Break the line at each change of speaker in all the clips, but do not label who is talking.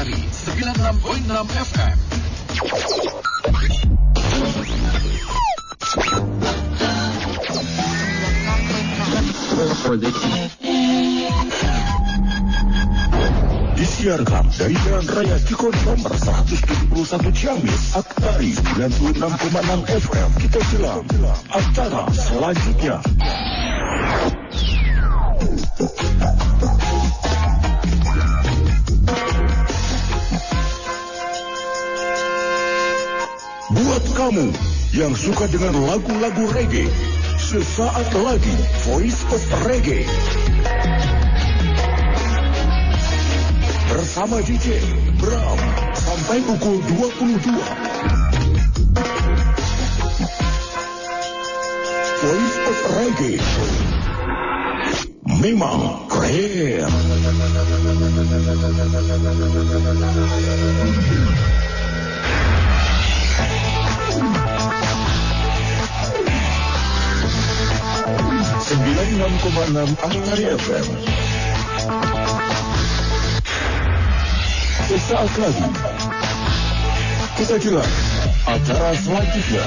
Sari 96.6 FM
Disiarkan dari Jalan Raya Cikon nomor 171 Ciamis, Aktari 96,6 FM. Kita silam acara selanjutnya. kamu yang suka dengan lagu-lagu reggae, sesaat lagi Voice of Reggae. Bersama DJ Bram sampai pukul 22. Voice of Reggae. Memang keren. 96,6 FM. Sesaat lagi kita jelas acara selanjutnya.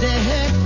day.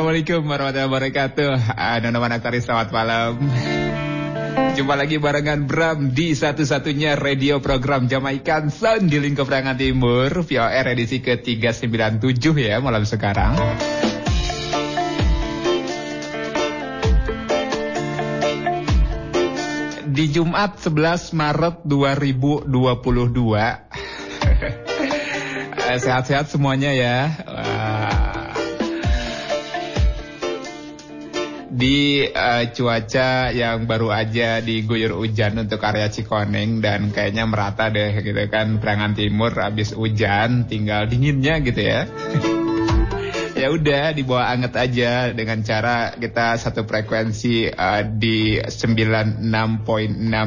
Assalamualaikum warahmatullahi wabarakatuh. Uh, Nona Manaktari, selamat malam. Jumpa lagi barengan Bram di satu-satunya radio program Jamaikan Sound di lingkup Rangan Timur. VOR edisi ke-397 ya malam sekarang. Di Jumat 11 Maret 2022. Eh, sehat-sehat semuanya ya. Di uh, cuaca yang baru aja diguyur hujan untuk area Cikoneng dan kayaknya merata deh gitu kan Perangan Timur habis hujan tinggal dinginnya gitu ya. ya udah dibawa anget aja dengan cara kita satu frekuensi uh, di 96.6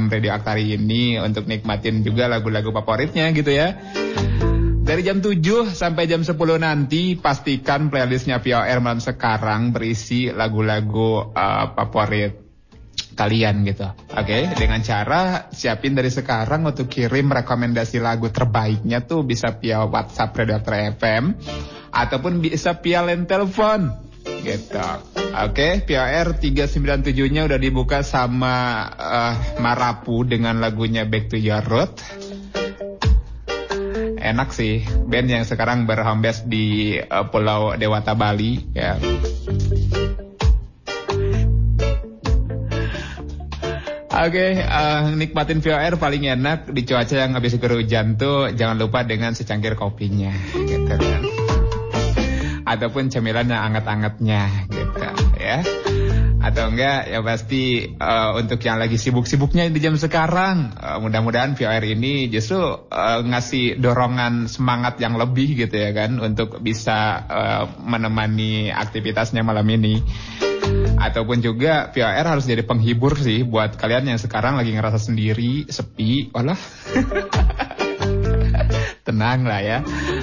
Radio Aktari ini untuk nikmatin juga lagu-lagu favoritnya gitu ya. Dari jam 7 sampai jam 10 nanti pastikan playlistnya VOR malam sekarang berisi lagu-lagu uh, favorit kalian gitu. Oke, okay? dengan cara siapin dari sekarang untuk kirim rekomendasi lagu terbaiknya tuh bisa via WhatsApp Redaktor FM ataupun bisa via line telepon gitu. Oke, okay? POR 397-nya udah dibuka sama uh, Marapu dengan lagunya Back to Your Road enak sih band yang sekarang berhambes di uh, Pulau Dewata Bali ya. Oke, okay, uh, eh, nikmatin VOR paling enak di cuaca yang habis hujan tuh jangan lupa dengan secangkir kopinya gitu kan. Ataupun cemilan yang anget-angetnya gitu ya atau enggak ya pasti uh, untuk yang lagi sibuk-sibuknya di jam sekarang uh, mudah-mudahan VR ini justru uh, ngasih dorongan semangat yang lebih gitu ya kan untuk bisa uh, menemani aktivitasnya malam ini. Ataupun juga VR harus jadi penghibur sih buat kalian yang sekarang lagi ngerasa sendiri sepi walah. Tenang lah ya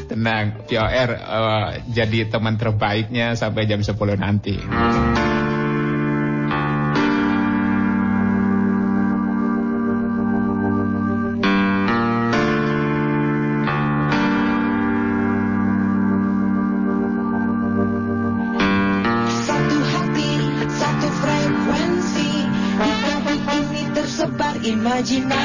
tenang. VR uh, jadi teman terbaiknya sampai jam 10 nanti
de nada.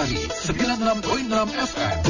Aktari 96.6 FM.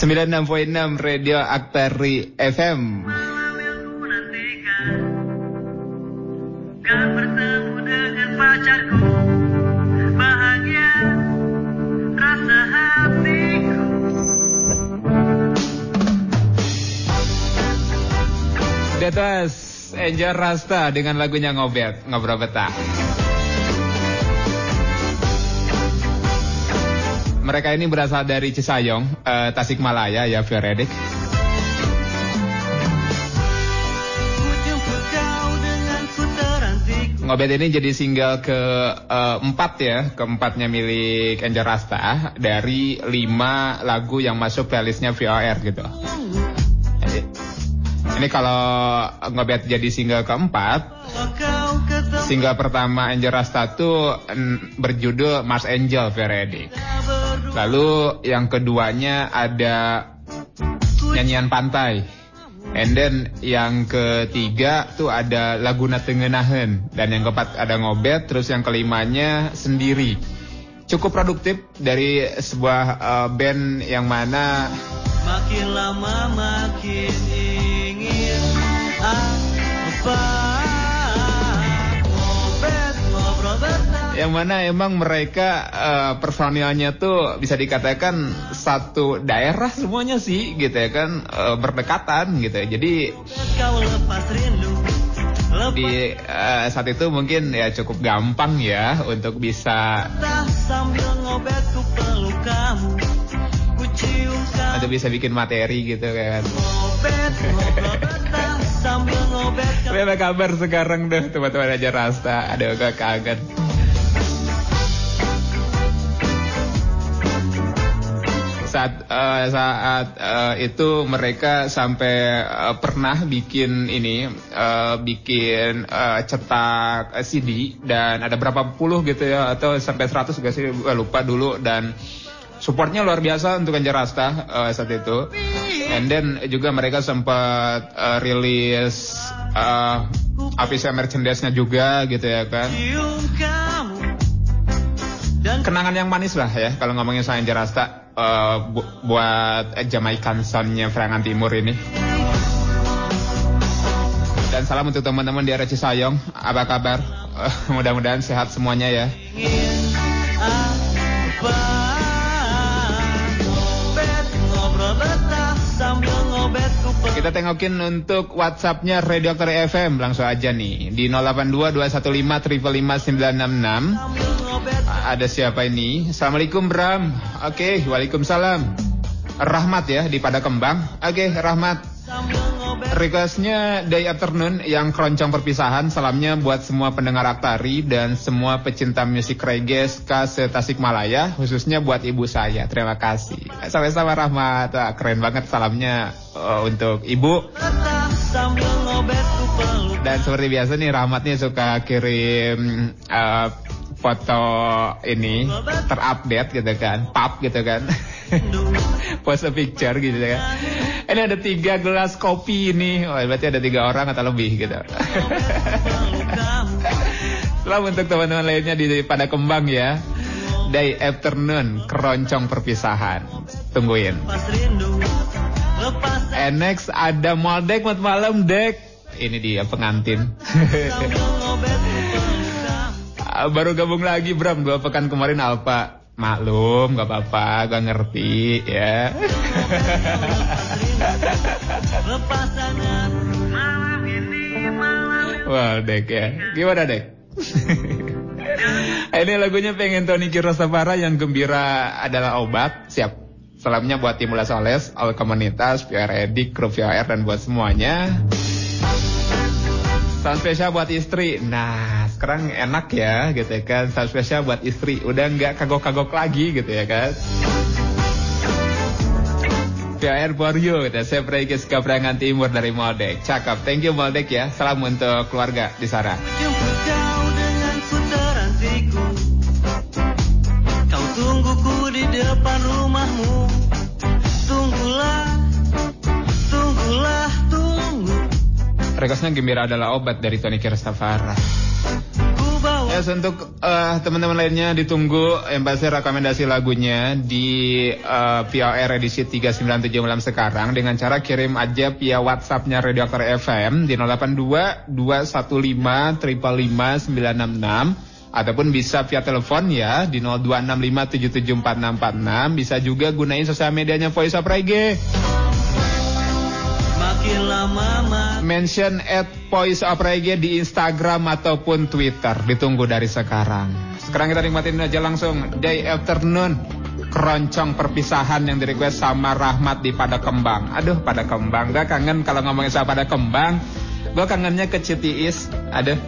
96.6
Radio Aktari FM.
Kan
was Angel Rasta dengan lagunya ngobet, ngobrol betah. Mereka ini berasal dari Cisayong, eh, Tasikmalaya ya, Fioredik. Ngobet ini jadi single ke eh, empat ya, keempatnya milik Angel Rasta dari lima lagu yang masuk playlistnya VOR gitu. Ini kalau Ngobet jadi single keempat, single pertama Angel Rasta tuh mm, berjudul Mars Angel Veredik. Lalu yang keduanya ada nyanyian pantai. And then yang ketiga tuh ada Laguna Tengenahen dan yang keempat ada ngobet, terus yang kelimanya sendiri. Cukup produktif dari sebuah eh, band yang mana
Makin lama makin ingin apa
yang mana emang mereka eh, personilnya tuh bisa dikatakan satu daerah semuanya sih gitu ya kan eh, berdekatan gitu ya. Jadi di eh, saat itu mungkin ya cukup gampang ya untuk bisa untuk bisa bikin materi gitu kan. Tapi apa kabar sekarang deh teman-teman aja Rasta? Ada gak kangen? Saat eh, saat eh, itu mereka sampai eh, pernah bikin ini eh, bikin eh, cetak CD dan ada berapa puluh gitu ya atau sampai 100 gak sih lupa dulu dan supportnya luar biasa untuk Anjar Rasta eh, saat itu. And then juga mereka sempat eh, rilis eh, official merchandise-nya juga gitu ya kan.
Dan
Kenangan yang manis lah ya kalau ngomongin soal Anjar Rasta eh, bu- buat Jamaican Sound-nya Frangan Timur ini. Dan salam untuk teman-teman di area Cisayong. Apa kabar? Eh, mudah-mudahan sehat semuanya ya.
ingin apa
Kita tengokin untuk WhatsApp-nya Radio Aktor FM langsung aja nih di 082 215 966.
sambil ngobet
Ada siapa ini? Assalamualaikum Bram. Oke, waalaikumsalam. Rahmat ya di Pada Kembang. Oke, Rahmat. Requestnya Day Afternoon yang keroncong perpisahan. Salamnya buat semua pendengar Aktari dan semua pecinta musik reggae ska Tasikmalaya, khususnya buat ibu saya. Terima kasih. Sama-sama Rahmat. Keren banget salamnya eh, untuk ibu. Dan seperti biasa nih Rahmat nih suka kirim eh, foto ini terupdate gitu kan, pap gitu kan. Post a picture gitu kan. Ini ada tiga gelas kopi ini, oh, berarti ada tiga orang atau lebih gitu. Selamat untuk teman-teman lainnya di pada kembang ya. Day afternoon, keroncong perpisahan. Tungguin. And next ada Maldek, malam Dek. Ini dia pengantin. Baru gabung lagi Bram, dua pekan kemarin Alpa. Maklum, gak apa-apa, gak ngerti ya. Wah, Dek ya. Gimana Dek? Ini lagunya pengen Tony Kirosafara yang gembira adalah obat. Siap. Salamnya buat Timula Soles, all komunitas, PR Edik, kru VR dan buat semuanya. Salam spesial buat istri. Nah, sekarang enak ya gitu ya kan. Salam spesial buat istri. Udah nggak kagok-kagok lagi gitu ya kan. PR for you, gitu. saya Pregis Kabrangan Timur dari Moldek. Cakep, thank you Moldek ya. Salam untuk keluarga di sana.
Kau dengan putaran tiku Kau tungguku di depan rumahmu Tunggulah Tunggulah Tunggu
Requestnya gembira adalah obat dari Tony Kirstafara. Yes, untuk eh, teman-teman lainnya ditunggu pasti rekomendasi lagunya di eh, POR edisi 397 malam sekarang dengan cara kirim aja via WhatsAppnya Radio Aktor FM di 082 215 555 966 ataupun bisa via telepon ya di 0265774646 bisa juga gunain sosial medianya Voice of Reggae
Makin lama makin
mention at Voice of Reggae di Instagram ataupun Twitter. Ditunggu dari sekarang. Sekarang kita nikmatin aja langsung Day Afternoon. Keroncong perpisahan yang di request sama Rahmat di Pada Kembang. Aduh, Pada Kembang. Gak kangen kalau ngomongin sama Pada Kembang. Gue kangennya ke Citiis. Aduh.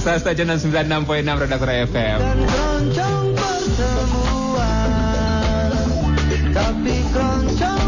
Saya stasiun 96.6 Redaktor FM.
dan keroncong pertemuan Tapi keroncong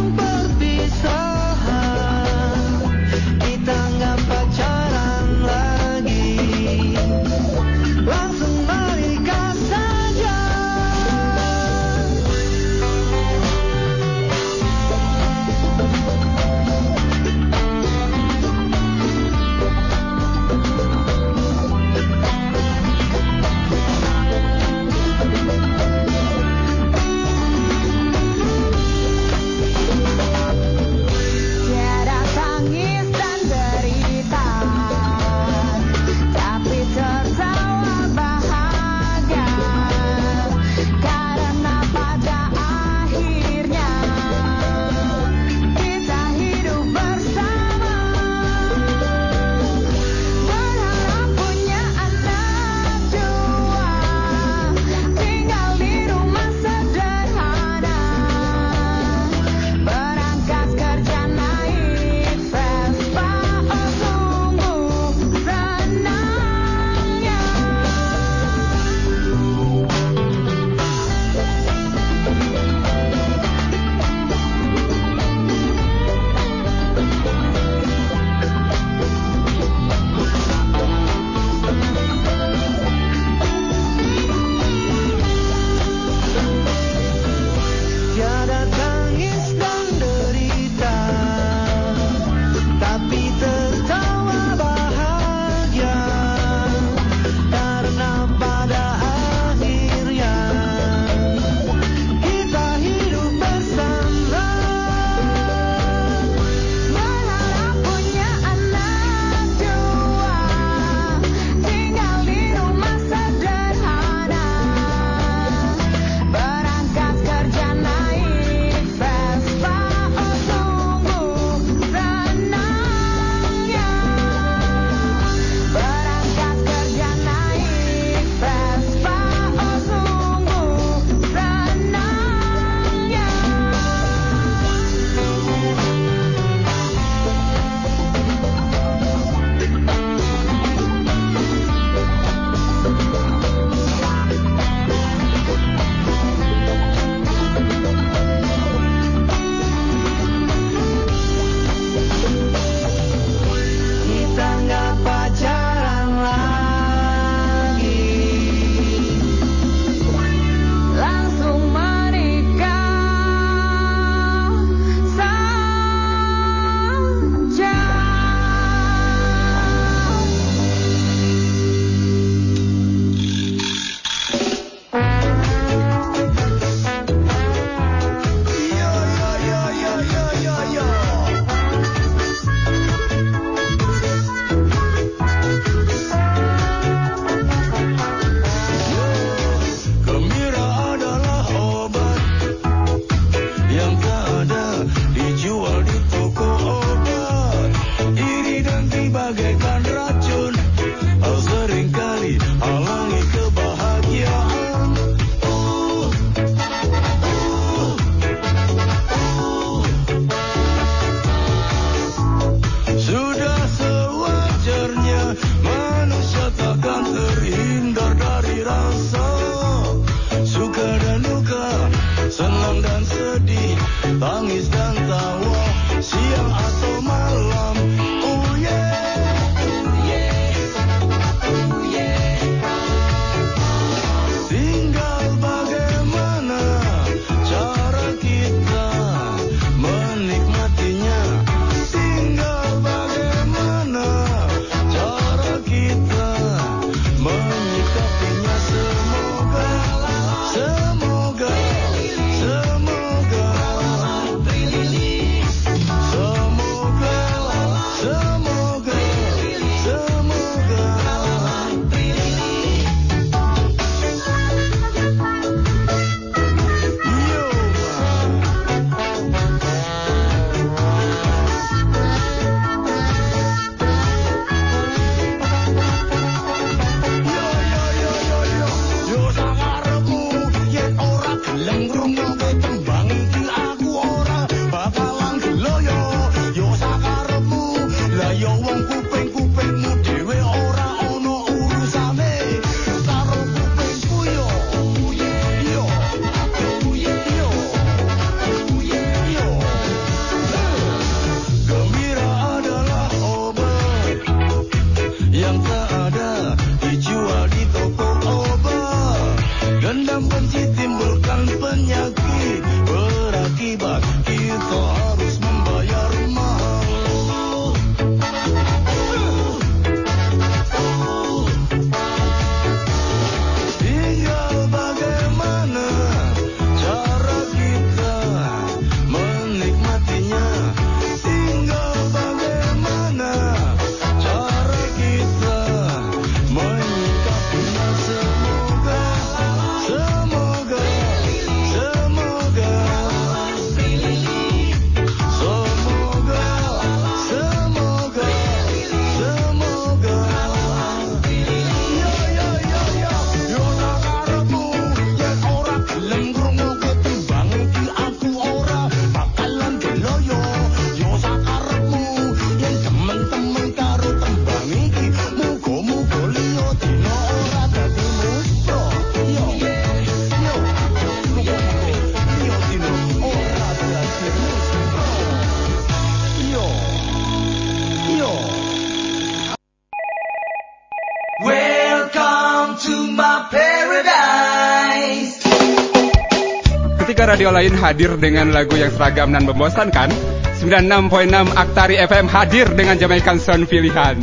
radio lain hadir dengan lagu yang seragam dan membosankan, 96.6 Aktari FM hadir dengan Jamaican Sound pilihan.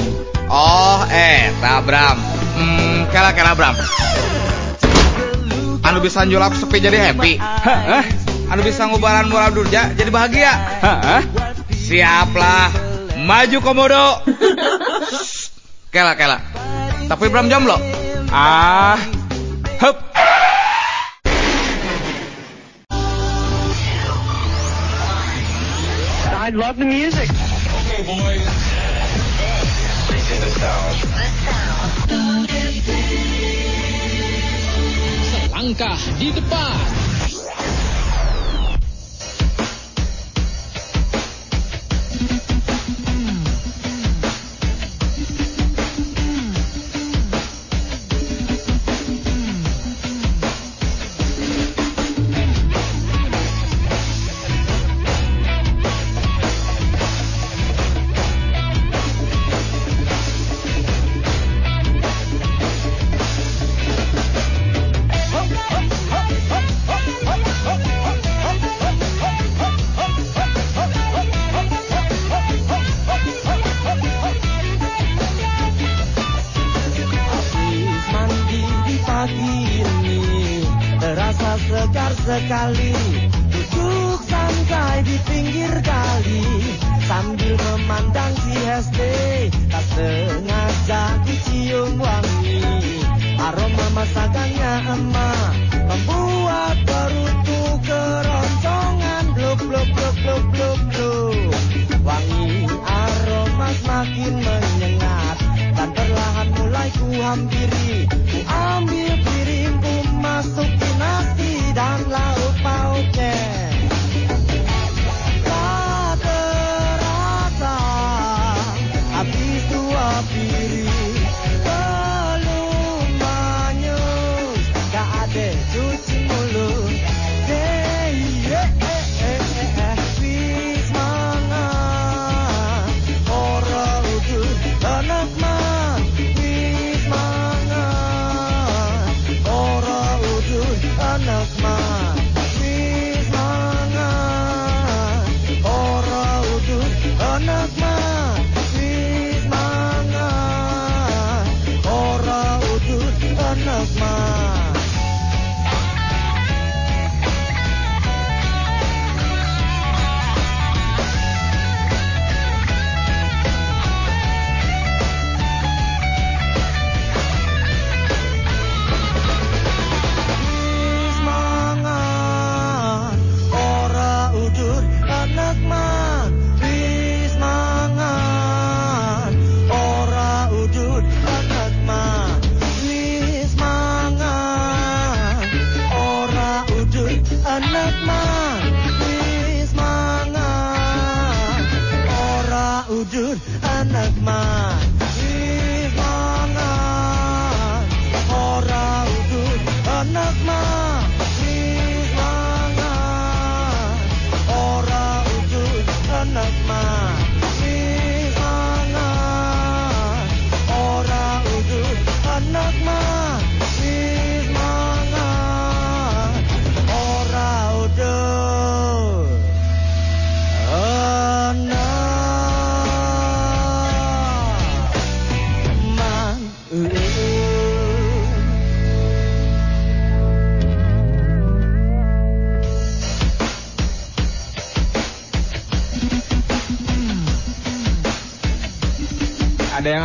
Oh, eh, Bram. Hmm, kela kela Bram. Anu bisa nyulap sepi jadi happy.
Hah?
Anu bisa ngubaran moral durja jadi bahagia.
Hah?
Siaplah. Maju komodo. kela kela. Tapi Bram jomblo.
Ah, hup.
I love the music.
Okay, boys. The sound. The sound. Selangkah di
depan.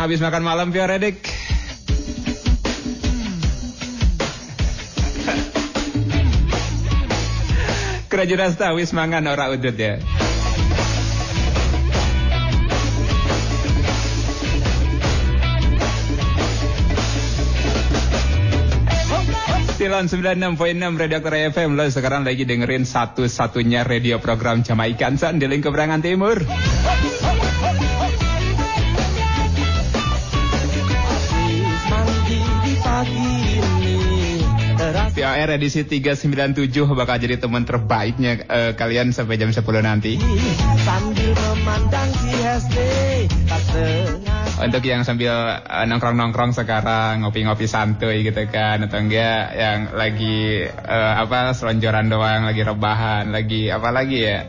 Habis makan malam Via Redik? Kerajuran wis mangan ora udut ya. Silon 96.6 Radio Aktor FM Lo sekarang lagi dengerin satu-satunya radio program Jamaikan San di lingkup Berangan Timur POR edisi 397 bakal jadi teman terbaiknya eh, kalian sampai jam 10 nanti
sambil memandang si SD Tak sengaja
Untuk yang sambil eh, nongkrong-nongkrong sekarang ngopi-ngopi santuy gitu kan atau enggak yang lagi eh, apa selonjoran doang, lagi rebahan, lagi apa lagi ya?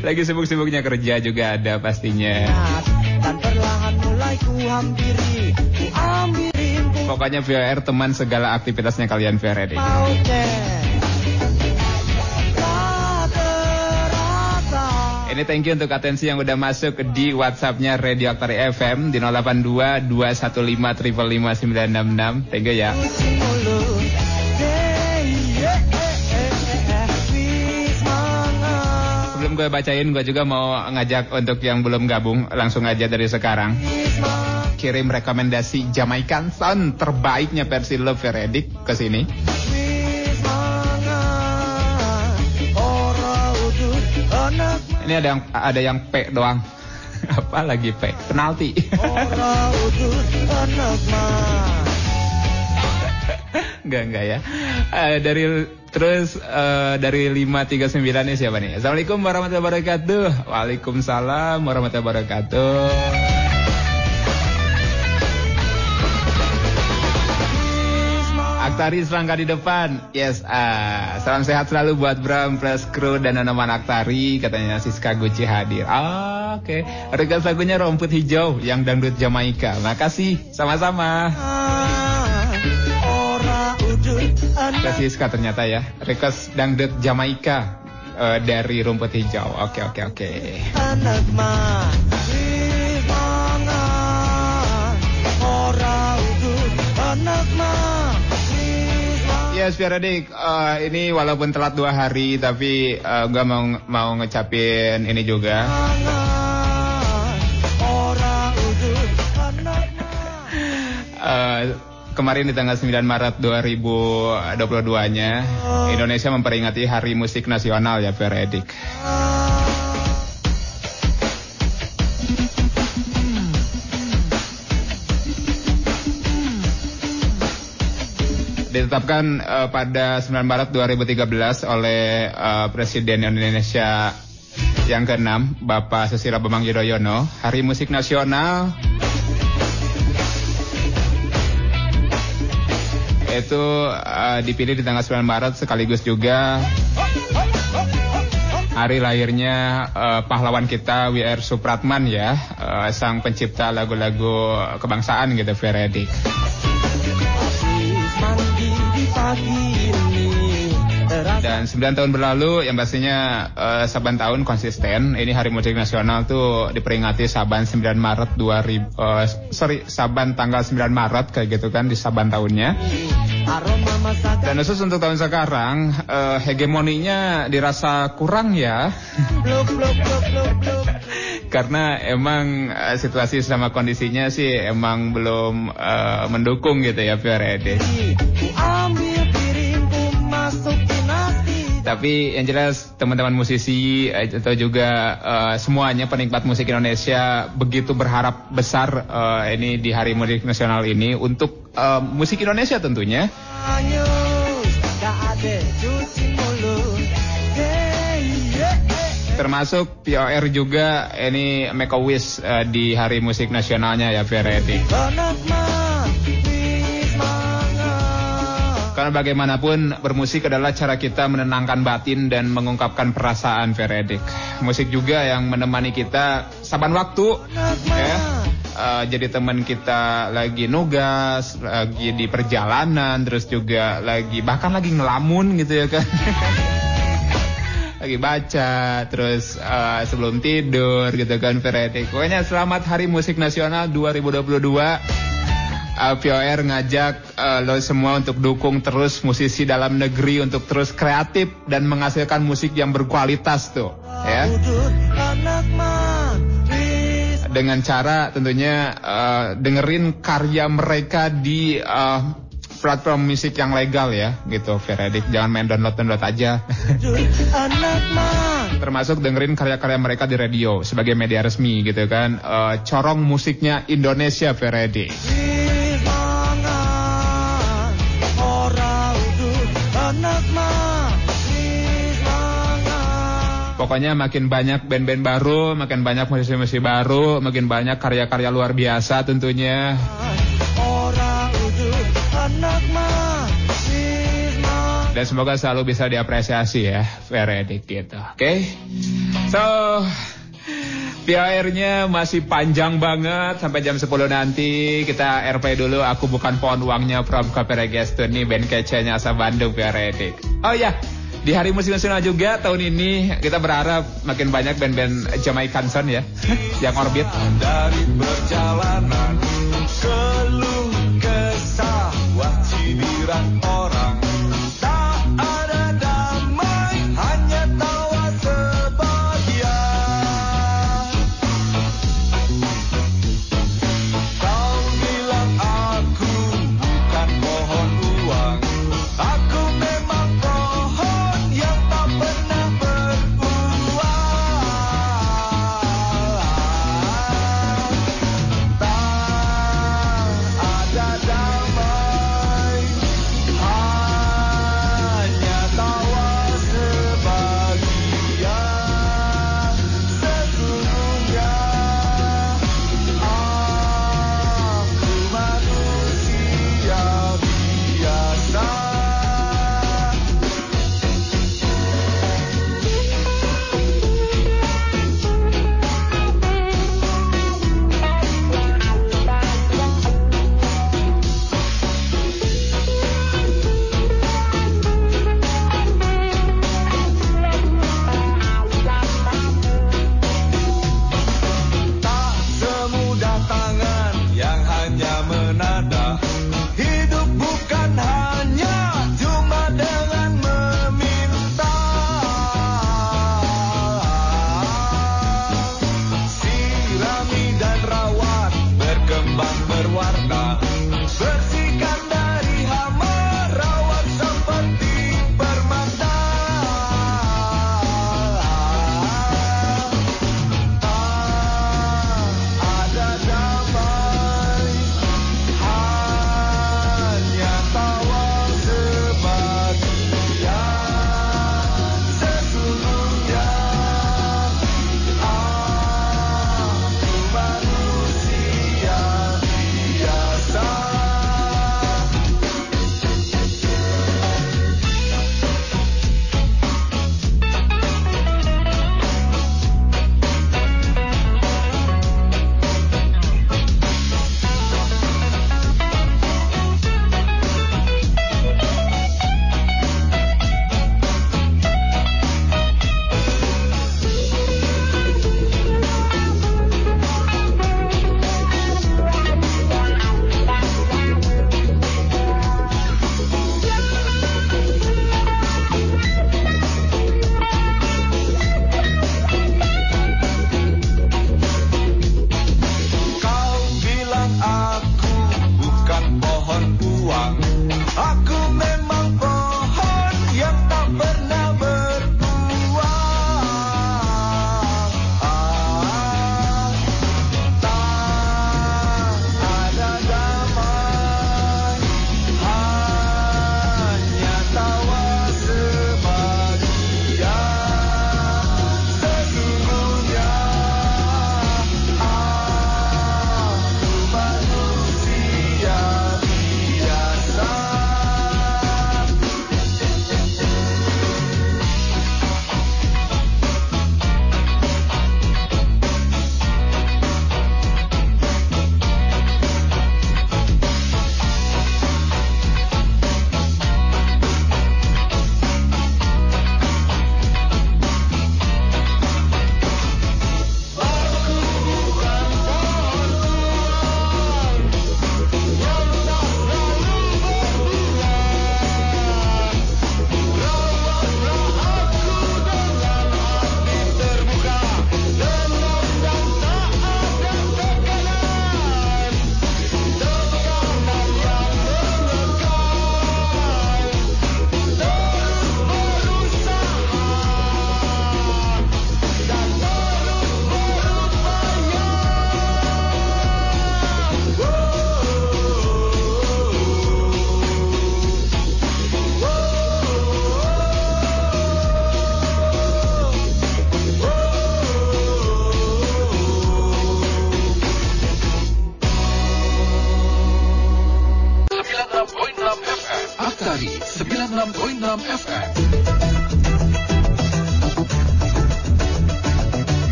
Lagi sibuk-sibuknya kerja juga ada pastinya.
Dan perlahan mulai ku hampiri Ku ambilin ku
Pokoknya VOR teman segala aktivitasnya kalian VOR ini. Ini thank you untuk atensi yang udah masuk di WhatsAppnya Radio Aktari FM di 082 215 555 Thank you ya. Sebelum gue bacain, gue juga mau ngajak untuk yang belum gabung langsung aja dari sekarang. Kirim rekomendasi Jamaican Sound terbaiknya versi Love Veredik ke sini. Ini ada yang ada yang P doang. Apa lagi P? Penalti. Enggak enggak ya. Eh, dari terus eh, dari 539 ini siapa nih? Assalamualaikum warahmatullahi wabarakatuh. Waalaikumsalam warahmatullahi wabarakatuh. Aktari selangkah di depan. Yes, ah. Salam sehat selalu buat Bram, Plus Crew dan Anoman Aktari. Katanya Siska Gucci hadir. Ah, oke. Request lagunya Rumput Hijau yang dangdut Jamaika. Makasih. Sama-sama. Kasih Siska ternyata ya. Request dangdut Jamaika eh, dari Rumput Hijau. Oke, oke, oke.
mangan Ora udut anak mah Mangan
Yes, biar adik, eh, ini walaupun telat dua hari, tapi eh, gua mau mau ngecapin ini juga. Eh, kemarin di tanggal 9 Maret 2022-nya, Indonesia memperingati Hari Musik Nasional ya, biar adik. Ditetapkan eh, pada 9 Maret 2013 oleh eh, Presiden Indonesia yang ke-6, Bapak Susilo Bambang Yudhoyono, Hari Musik Nasional itu eh, dipilih di tanggal 9 Maret sekaligus juga hari lahirnya eh, pahlawan kita WR Supratman ya, eh, sang pencipta lagu-lagu kebangsaan gitu, Veredik. Dan 9 tahun berlalu yang pastinya eh, saban tahun konsisten. Ini Hari Musik Nasional tuh diperingati saban 9 Maret 2000 eh, sorry, saban tanggal 9 Maret kayak gitu kan di saban tahunnya. Dan khusus untuk tahun sekarang eh, hegemoninya dirasa kurang ya. Karena emang situasi sama kondisinya sih emang belum eh, mendukung gitu ya Fiorede. Tapi yang jelas teman-teman musisi eh, atau juga eh, semuanya penikmat musik Indonesia begitu berharap besar eh, ini di Hari Musik Nasional ini untuk eh, musik Indonesia tentunya. Termasuk POR juga ini make wish eh, di Hari Musik Nasionalnya ya Feredi. Karena bagaimanapun bermusik adalah cara kita menenangkan batin dan mengungkapkan perasaan Veredik. Musik juga yang menemani kita saban waktu ya. Eh, jadi teman kita lagi nugas, lagi di perjalanan, terus juga lagi bahkan lagi ngelamun gitu ya kan. lagi baca, terus eh, sebelum tidur gitu kan Veredik. Pokoknya selamat Hari Musik Nasional 2022. Uh, POR ngajak uh, lo semua untuk dukung terus musisi dalam negeri untuk terus kreatif dan menghasilkan musik yang berkualitas tuh ya. Dengan cara tentunya uh, dengerin karya mereka di uh, platform musik yang legal ya gitu Veredik jangan main download download aja. Termasuk dengerin karya-karya mereka di radio sebagai media resmi gitu kan. Uh, corong musiknya Indonesia Veredik pokoknya makin banyak band-band baru, makin banyak musisi-musisi baru, makin banyak karya-karya luar biasa tentunya. Dan semoga selalu bisa diapresiasi ya, Veredik gitu. Oke. So, PIR-nya masih panjang banget sampai jam 10 nanti. Kita RP dulu, aku bukan pohon uangnya from Kopere Gestur nih band kecenya asal Bandung Veredik. Oh ya, di hari musik nasional juga tahun ini kita berharap makin banyak band-band Jamaican Sound ya yang orbit.
dari perjalanan keluh kesah wah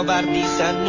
را
سن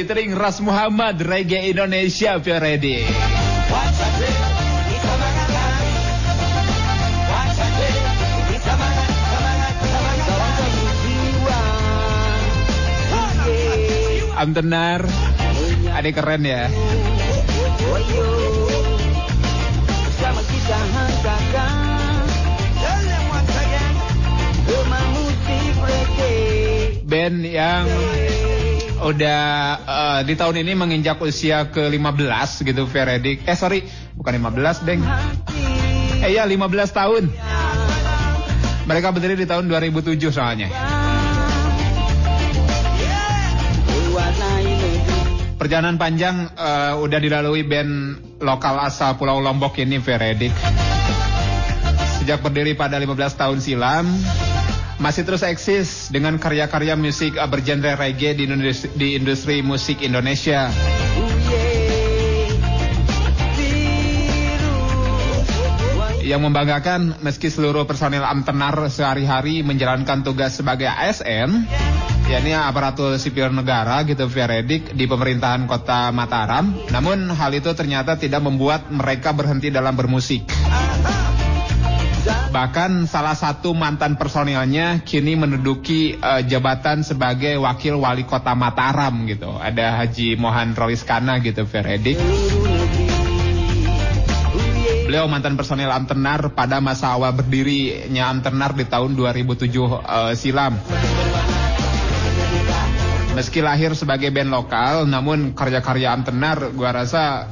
featuring Ras Muhammad Reggae Indonesia you're ready. Amtenar. Adik keren ya. Band yang udah eh, di tahun ini menginjak usia ke-15 gitu Veredik. Eh sorry, bukan 15, Deng. Eh ya 15 tahun. Mereka berdiri di tahun 2007 soalnya. Perjalanan panjang eh, udah dilalui band lokal asal Pulau Lombok ini Veredik. Sejak berdiri pada 15 tahun silam, masih terus eksis dengan karya-karya musik eh, bergenre reggae di industri, di industri musik Indonesia. Yang membanggakan meski seluruh personil Amtenar sehari-hari menjalankan tugas sebagai ASN, yakni aparatur sipil negara gitu Veredik di pemerintahan kota Mataram. Namun hal itu ternyata tidak membuat mereka berhenti dalam bermusik. Bahkan salah satu mantan personilnya kini menduduki eh, jabatan sebagai wakil wali kota Mataram gitu. Ada Haji Mohan Roliskana gitu Veredik. Beliau mantan personil Amtenar pada masa awal berdirinya Amtenar di tahun 2007 eh, silam. Meski lahir sebagai band lokal, namun karya-karya Amtenar gua rasa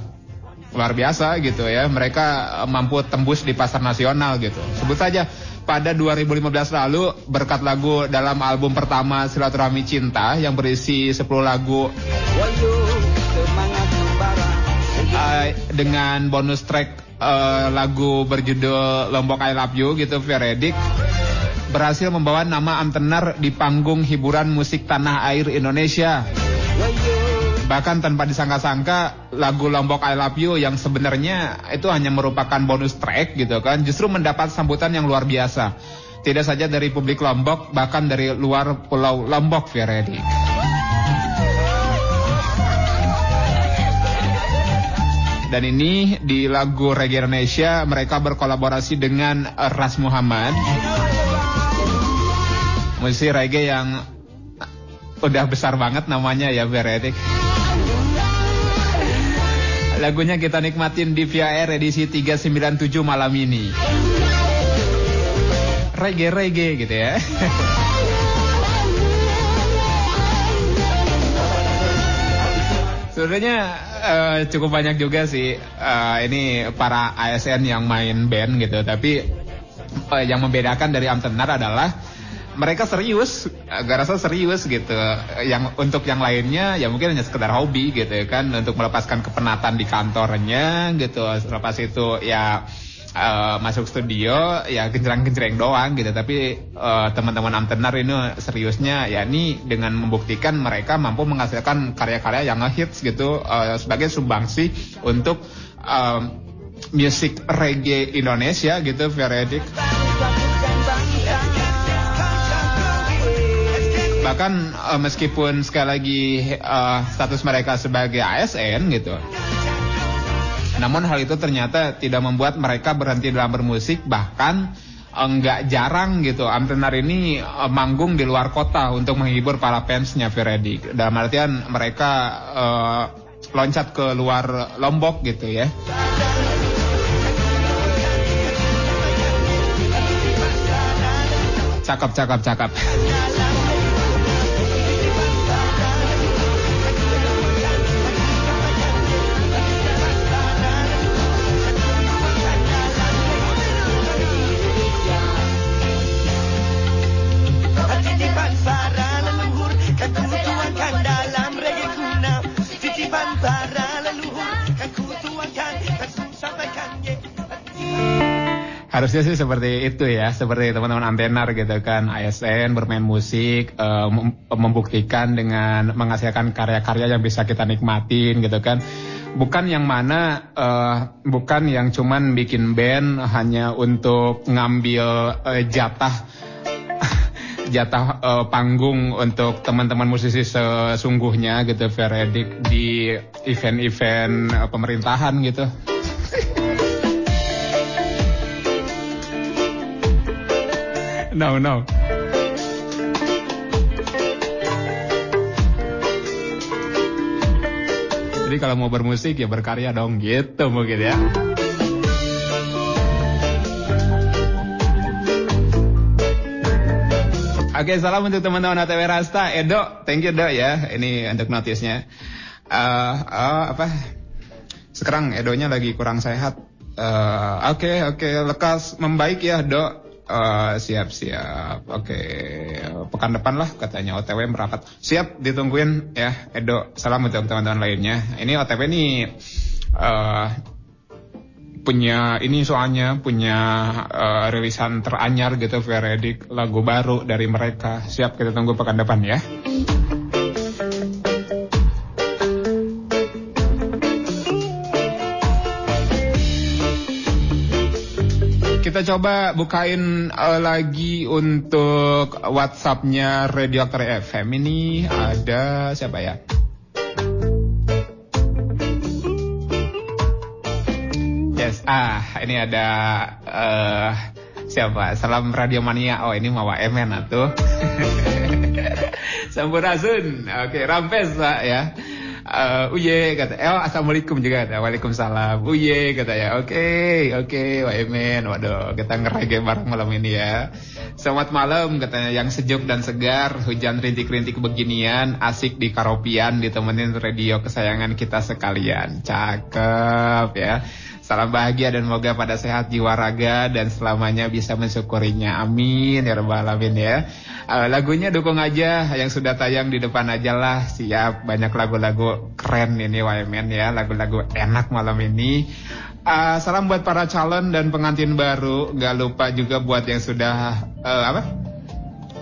luar biasa gitu ya. Mereka eh, mampu tembus di pasar nasional gitu. Sebut saja pada 2015 lalu berkat lagu dalam album pertama Silaturahmi Cinta yang berisi 10 lagu eh, dengan bonus track eh, lagu berjudul Lombok I Love You gitu Veredik berhasil membawa nama Amtenar di panggung hiburan musik tanah air Indonesia. Bahkan tanpa disangka-sangka lagu Lombok I Love You yang sebenarnya itu hanya merupakan bonus track gitu kan justru mendapat sambutan yang luar biasa. Tidak saja dari publik Lombok bahkan dari luar pulau Lombok Veredik. Dan ini di lagu Reggae Indonesia mereka berkolaborasi dengan Ras Muhammad. Musisi reggae yang udah besar banget namanya ya Veredik. Lagunya kita nikmatin di VAR edisi 397 malam ini. Reggae-reggae gitu ya. Sebenarnya eh, cukup banyak juga sih eh, ini para ASN yang main band gitu, tapi eh, yang membedakan dari Amtenar adalah mereka serius, agak rasa serius gitu. Yang untuk yang lainnya ya mungkin hanya sekedar hobi gitu ya kan, untuk melepaskan kepenatan di kantornya gitu. Lepas itu ya eh, masuk studio ya genjreng-genjreng doang gitu. Tapi eh, teman-teman Amtenar ini seriusnya ya ini dengan membuktikan mereka mampu menghasilkan karya-karya yang ngehits gitu eh, sebagai sumbangsi untuk eh, musik reggae Indonesia gitu Veredik. Bahkan eh, meskipun sekali lagi eh, status mereka sebagai ASN gitu. Namun hal itu ternyata tidak membuat mereka berhenti dalam bermusik bahkan enggak jarang gitu Amtenar ini eh, manggung di luar kota untuk menghibur para fansnya Veredik. Dalam artian mereka eh, loncat ke luar Lombok gitu ya. Cakep, cakep, cakep. Harusnya sih seperti itu ya, seperti teman-teman antenar gitu kan, ASN bermain musik, eh, mem- membuktikan dengan menghasilkan karya-karya yang bisa kita nikmatin gitu kan. Bukan yang mana, eh, bukan yang cuman bikin band hanya untuk ngambil eh, jatah jatah eh, panggung untuk teman-teman musisi sesungguhnya gitu Veredik di event-event pemerintahan gitu. no, no. Jadi kalau mau bermusik ya berkarya dong gitu mungkin ya. Oke, salam untuk teman-teman ATW Rasta. Edo, thank you Dok ya. Ini untuk notisnya. Eh, eh, apa? Sekarang Edonya lagi kurang sehat. Eh, Oke, oke, lekas membaik ya Dok. Eh, siap. Oke, pekan depan lah katanya OTW merapat. Siap, ditungguin ya Edo. Salam untuk teman-teman lainnya. Ini OTW nih eh punya ini soalnya punya eh, rilisan teranyar gitu Veredik lagu baru dari mereka. Siap kita tunggu pekan depan ya. Coba bukain eh, lagi untuk WhatsAppnya Radio Aktor FM ini ada siapa ya? Yes, ah ini ada eh siapa? Salam Radio Mania. Oh ini Mawa Emen atuh. Sampurasun. Oke, rampes Pak ya. Eh, uye kata, eh assalamualaikum juga kata, waalaikumsalam. Uye kata ya, oke, oke, Wah Emen, waduh, kita ngerege bareng malam ini ya. Selamat malam katanya, yang sejuk dan segar, hujan rintik-rintik beginian, asik di Karopian, ditemenin radio kesayangan kita sekalian. Cakep ya. Salam bahagia dan moga pada sehat jiwa raga dan selamanya bisa mensyukurinya. Amin ya rabbal alamin ya. Eh, lagunya dukung aja yang sudah tayang di depan aja lah. Siap banyak lagu-lagu keren ini YMN ya, lagu-lagu enak malam ini. Eh, salam buat para calon dan pengantin baru. Gak lupa juga buat yang sudah eh, apa?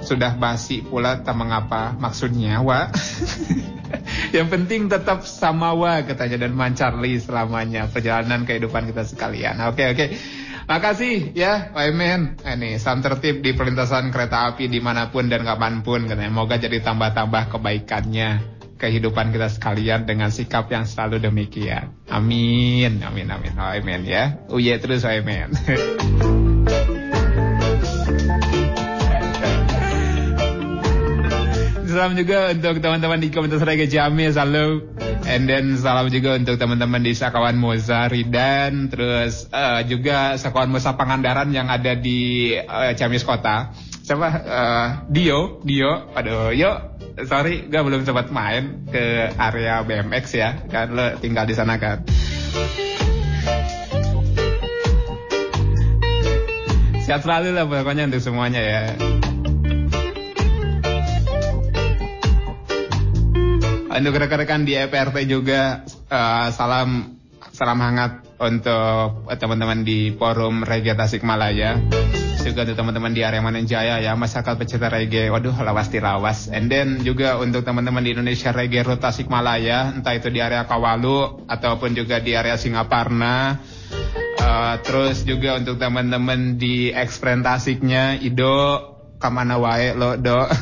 Sudah basi pula tak mengapa maksudnya, Wak. Yang penting tetap samawa katanya dan mancarli selamanya perjalanan kehidupan kita sekalian. Oke oke. Makasih ya Pak Emen. Ini salam tertib di perlintasan kereta api di mana pun dan kapan pun katanya. Moga jadi tambah-tambah kebaikannya kehidupan kita sekalian dengan sikap yang selalu demikian. Amin, amin, amin. Emen ya. Uye terus Pak Salam juga untuk teman-teman di komunitas Reggae Ciamis, halo. And then salam juga untuk teman-teman di Sakawan Moza Ridan, terus eh, juga Sakawan Moza Pangandaran yang ada di eh, Ciamis Kota. Siapa? Eh, Dio, Dio. Aduh, yuk. Sorry, gue belum sempat main ke area BMX ya, kan lo tinggal di sana kan. Sehat selalu lah pokoknya untuk semuanya ya. Untuk rekan-rekan di EPRT juga eh, salam salam hangat untuk teman-teman di forum Reggae Tasikmalaya. Juga untuk teman-teman di area Manenjaya ya, masyarakat pecinta reggae. Waduh, lawas tirawas. And then juga untuk teman-teman di Indonesia Reggae Root Tasikmalaya, entah itu di area Kawalu ataupun juga di area Singaparna. Eh, terus juga untuk teman-teman di Ekspren Tasiknya, Ido, kamana wae lo, Do.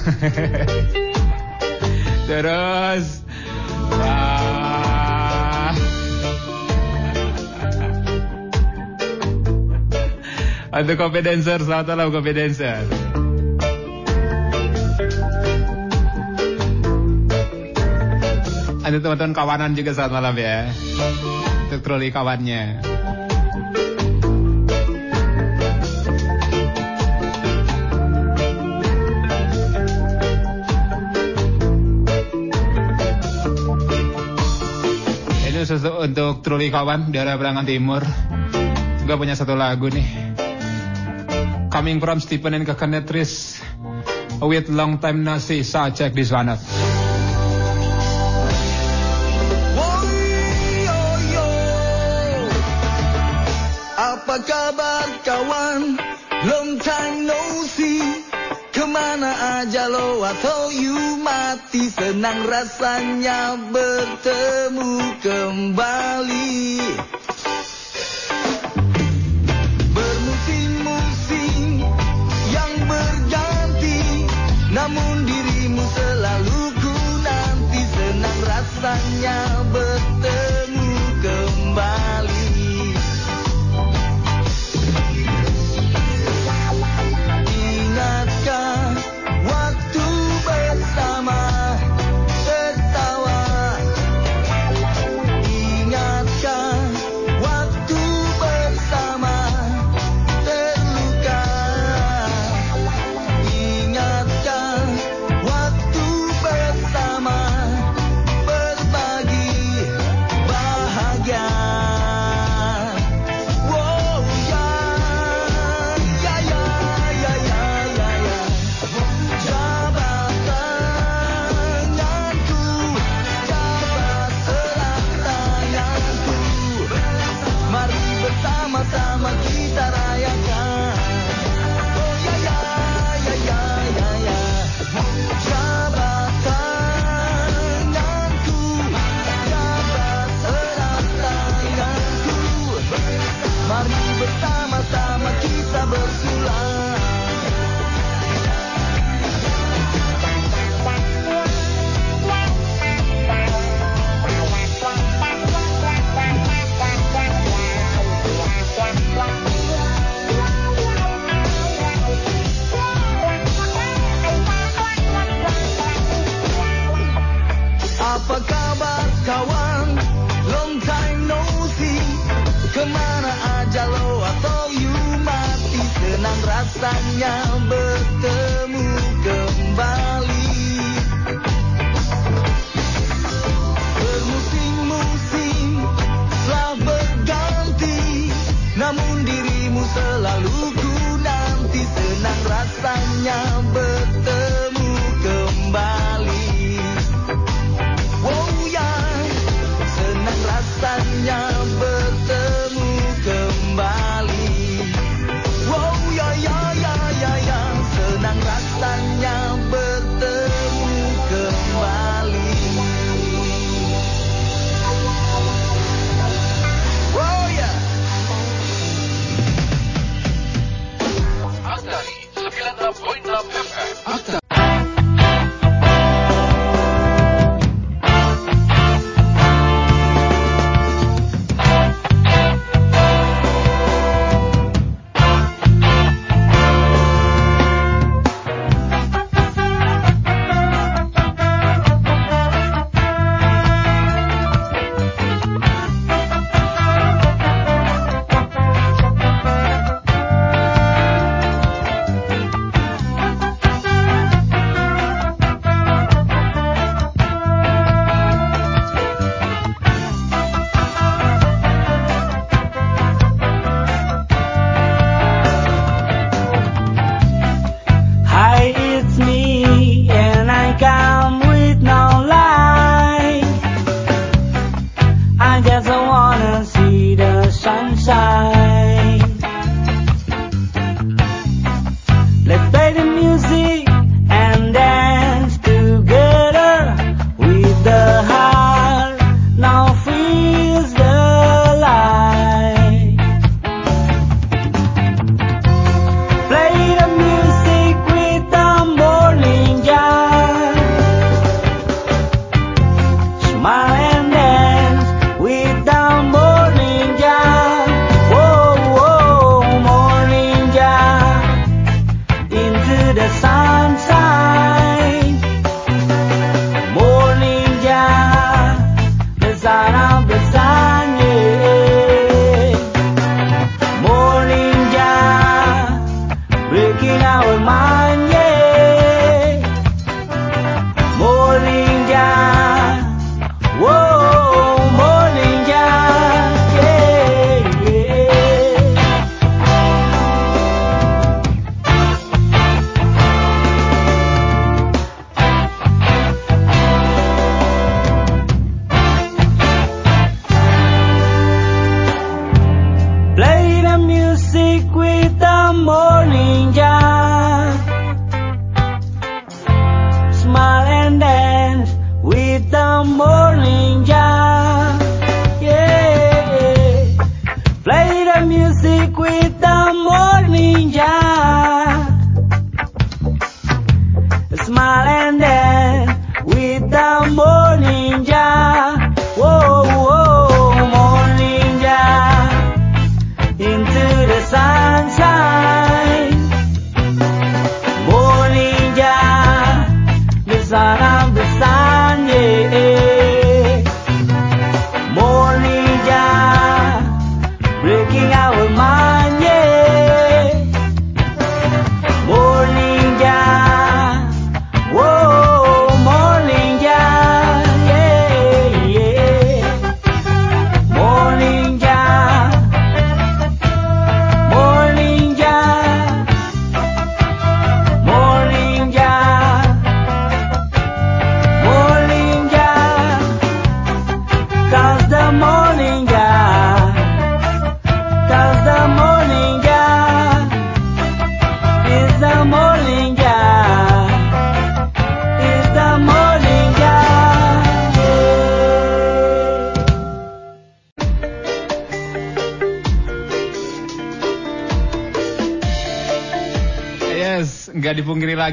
Terus Untuk Kopi Dancer, selamat malam Kopi Dancer. Ada teman-teman kawanan juga selamat malam ya. Untuk troli kawannya. Ini untuk troli kawan daerah Berangan Timur. Gue punya satu lagu nih. Coming from Stephen and Kakanetris with long time no see. So check this one out.
Apa kabar kawan? Long time no see Ke mana aja lo atau you mati Senang rasanya bertemu kembali rasanya bertemu Senang rasanya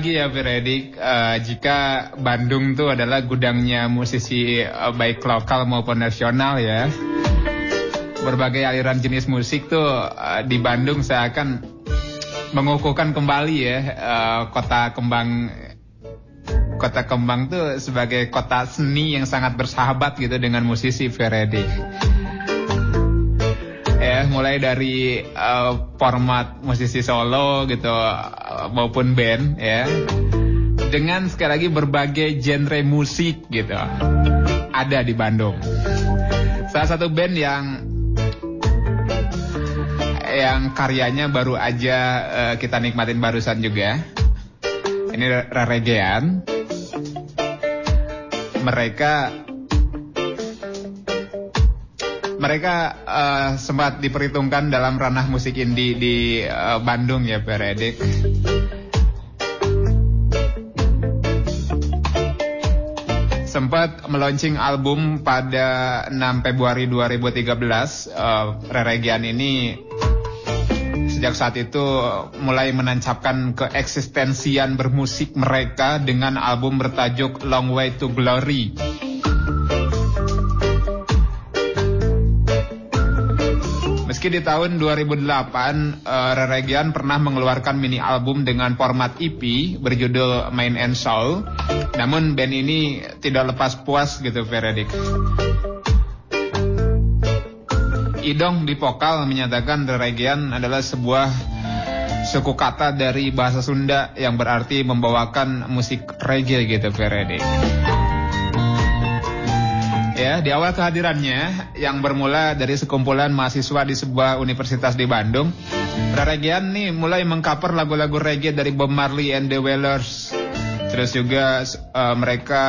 lagi ya Firedik, eh, jika Bandung tuh adalah gudangnya musisi eh, baik lokal maupun nasional ya. Berbagai aliran jenis musik tuh eh, di Bandung seakan mengukuhkan kembali ya eh, kota kembang kota kembang tuh sebagai kota seni yang sangat bersahabat gitu dengan musisi Firedik ya mulai dari eh, format musisi solo gitu maupun band ya. Dengan sekali lagi berbagai genre musik gitu. Ada di Bandung. Salah satu band yang yang karyanya baru aja eh, kita nikmatin barusan juga. Ini Raregean mereka mereka eh, sempat diperhitungkan dalam ranah musik indie di eh, Bandung ya Peredik. Sempat meluncing album pada 6 Februari 2013. eh, Reregian ini sejak saat itu mulai menancapkan keeksistensian bermusik mereka dengan album bertajuk Long Way to Glory. Meski di tahun 2008, eh, Reregian pernah mengeluarkan mini album dengan format EP berjudul Main and Soul. Namun band ini tidak lepas puas gitu, Veredik. Idong di vokal menyatakan Reregian adalah sebuah suku kata dari bahasa Sunda yang berarti membawakan musik reggae gitu, Veredik. Ya, di awal kehadirannya yang bermula dari sekumpulan mahasiswa di sebuah universitas di Bandung, Raregian nih mulai mengcover lagu-lagu reggae dari Bob Marley and the Wailers. Terus juga eh, mereka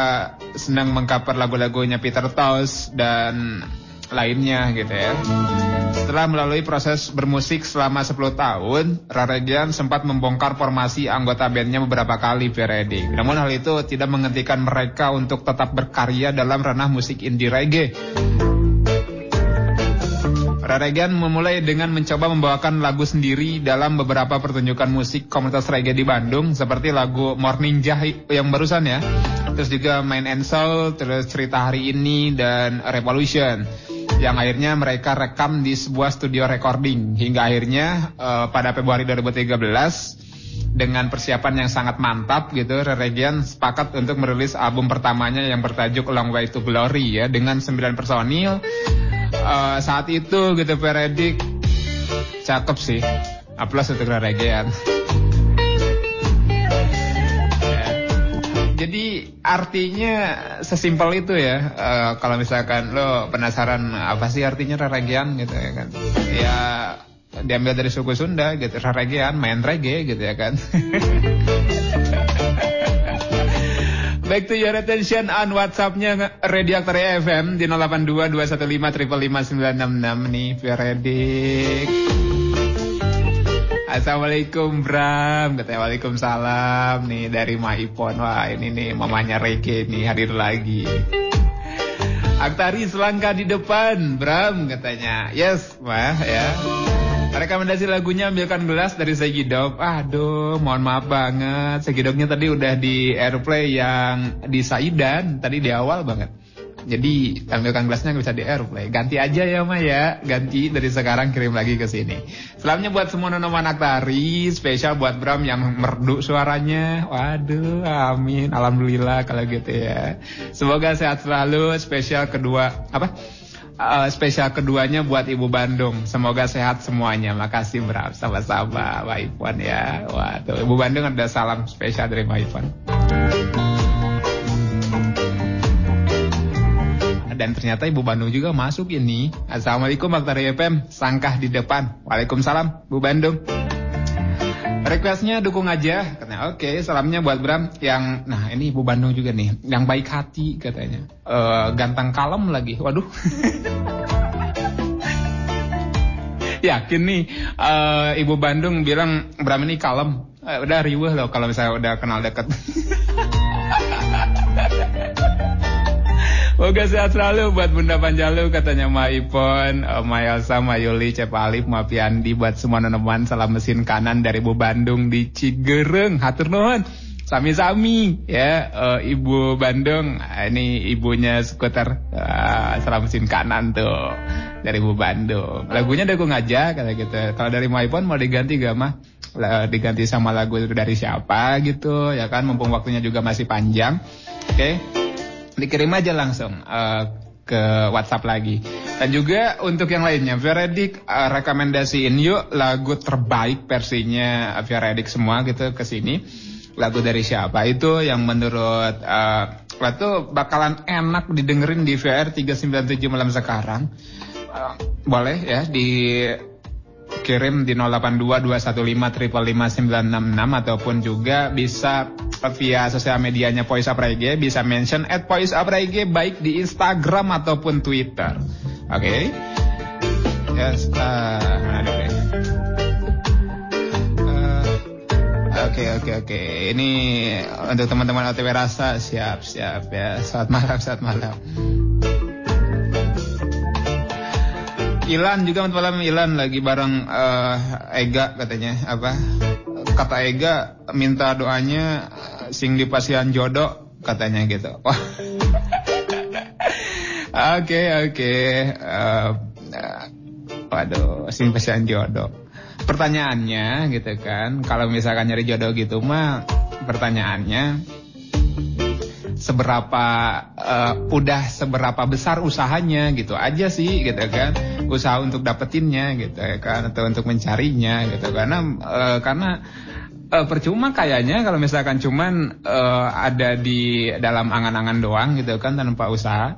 senang mengcover lagu-lagunya Peter Tosh dan lainnya gitu ya. Setelah melalui proses bermusik selama 10 tahun, Raregian sempat membongkar formasi anggota bandnya beberapa kali Veredik. Namun hal itu tidak menghentikan mereka untuk tetap berkarya dalam ranah musik indie reggae. Raregian memulai dengan mencoba membawakan lagu sendiri dalam beberapa pertunjukan musik komunitas reggae di Bandung seperti lagu Morning Jahi yang barusan ya. Terus juga Main and Soul, terus Cerita Hari Ini dan Revolution yang akhirnya mereka rekam di sebuah studio recording. Hingga akhirnya eh, pada Februari 2013 dengan persiapan yang sangat mantap gitu Reregian sepakat untuk merilis album pertamanya yang bertajuk Long Way to Glory ya dengan 9 personil. Eh, saat itu gitu Veredik cakep sih. Aplaus untuk Reregian Jadi artinya sesimpel itu ya. Eh, kalau misalkan lo penasaran apa sih artinya Raregian gitu ya kan. Ya diambil dari suku Sunda gitu. Raregian main reggae gitu ya kan. Back to your attention on WhatsAppnya Radio Aktor FM di 082 215 966 nih Veredik. Assalamualaikum Bram Katanya Waalaikumsalam Nih dari Maipon Wah ini nih mamanya Rege nih hadir lagi Aktari selangkah di depan Bram katanya Yes Mah ya Rekomendasi lagunya ambilkan gelas dari Segidok. Aduh, mohon maaf banget. Segidoknya tadi udah di airplay yang di Saidan tadi di awal banget. Jadi ambilkan gelasnya nggak bisa di airplay. Ganti aja ya Ma ya. Ganti dari sekarang kirim lagi ke sini. Selamanya buat semua nonoman aktari, spesial buat Bram yang merdu suaranya. Waduh, amin. Alhamdulillah kalau gitu ya. Semoga sehat selalu. Spesial kedua apa? Eh, spesial keduanya buat Ibu Bandung. Semoga sehat semuanya. Makasih Bram. Sama-sama Ipon ya. Waduh, Ibu Bandung ada salam spesial dari Ipon. Dan ternyata Ibu Bandung juga masuk ini. Assalamualaikum Aktari FM. Sangkah di depan. Waalaikumsalam Bu Bandung. Requestnya dukung aja katanya. Oke, salamnya buat Bram yang nah ini Ibu Bandung juga nih, yang baik hati katanya. Eh ganteng kalem lagi. Waduh. Yakin nih eh, Ibu Bandung bilang Bram ini kalem. Eh, udah riweh loh kalau misalnya udah kenal deket. Moga sehat selalu buat Bunda Panjalu katanya Ma Ipon, eh, Ma Elsa, Ma Yuli, Cep Alif, Ma Piandi buat semua teman salam mesin kanan dari Bu Bandung di Cigereng. Hatur nuhun. Sami-sami ya eh, Ibu Bandung Ah, ini ibunya skuter Ah, salam mesin kanan tuh dari Bu Bandung. Lagunya dukung aja kata gitu. Kalau dari Ma Ipon mau diganti gak mah? Diganti sama lagu dari siapa gitu ya kan mumpung waktunya juga masih panjang. Oke dikirim aja langsung eh, ke WhatsApp lagi. Dan juga untuk yang lainnya, Veredik eh, rekomendasiin yuk lagu terbaik versinya Veredik semua gitu ke sini. Lagu dari siapa itu yang menurut eh itu bakalan enak didengerin di VR 397 malam sekarang. Eh, boleh ya di kirim di 082215555666 ataupun juga bisa via sosial medianya Pois Up Reggae bisa mention at Up Reggae baik di Instagram ataupun Twitter. Oke. Yes, uh, mana dulu ya? Eh, Oke oke oke. Ini untuk teman-teman OTW rasa siap siap ya. Selamat malam selamat malam. Ilan juga malam Ilan lagi bareng eh, Ega katanya apa kata Ega minta doanya eh, sing di pasian jodoh katanya gitu. Oke oke. Eh, eh, waduh sing pasian jodoh. Pertanyaannya gitu kan kalau misalkan nyari jodoh gitu mah pertanyaannya seberapa eh, udah seberapa besar usahanya gitu aja sih gitu kan. Usaha untuk dapetinnya gitu ya kan atau untuk mencarinya gitu. Karena eh, karena eh, percuma kayaknya kalau misalkan cuman eh, ada di dalam angan-angan doang gitu kan tanpa usaha.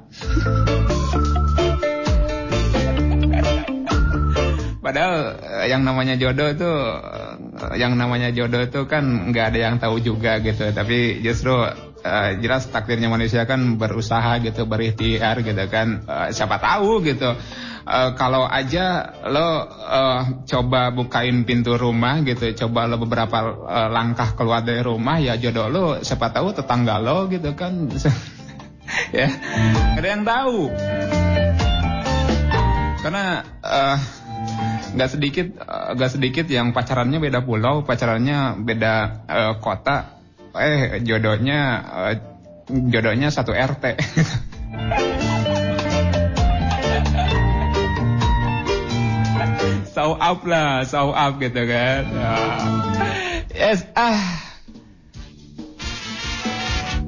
Padahal yang namanya jodoh itu yang namanya jodoh itu kan nggak ada yang tahu juga gitu. Tapi justru eh, jelas takdirnya manusia kan berusaha gitu, berikhtiar gitu kan. Eh, siapa tahu gitu. Eh, kalau aja lo eh, coba bukain pintu rumah gitu, coba lo beberapa eh, langkah keluar dari rumah ya jodoh lo siapa tahu tetangga lo gitu kan. ya, ada yang tahu. Karena eh, nggak sedikit nggak sedikit yang pacarannya beda pulau pacarannya beda eh, kota eh jodohnya eh, jodohnya satu RT saw up lah saw up gitu kan. Ya. yes ah.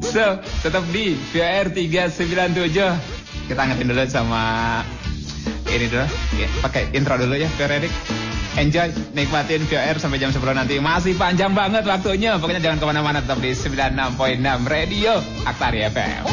So tetap di VR 397 kita ngetin dulu sama ini dulu. Pakai intro dulu ya Erik enjoy nikmatin VR sampai jam 10 nanti masih panjang banget waktunya pokoknya jangan ke mana-mana tetap di 96.6 Radio Aktari FM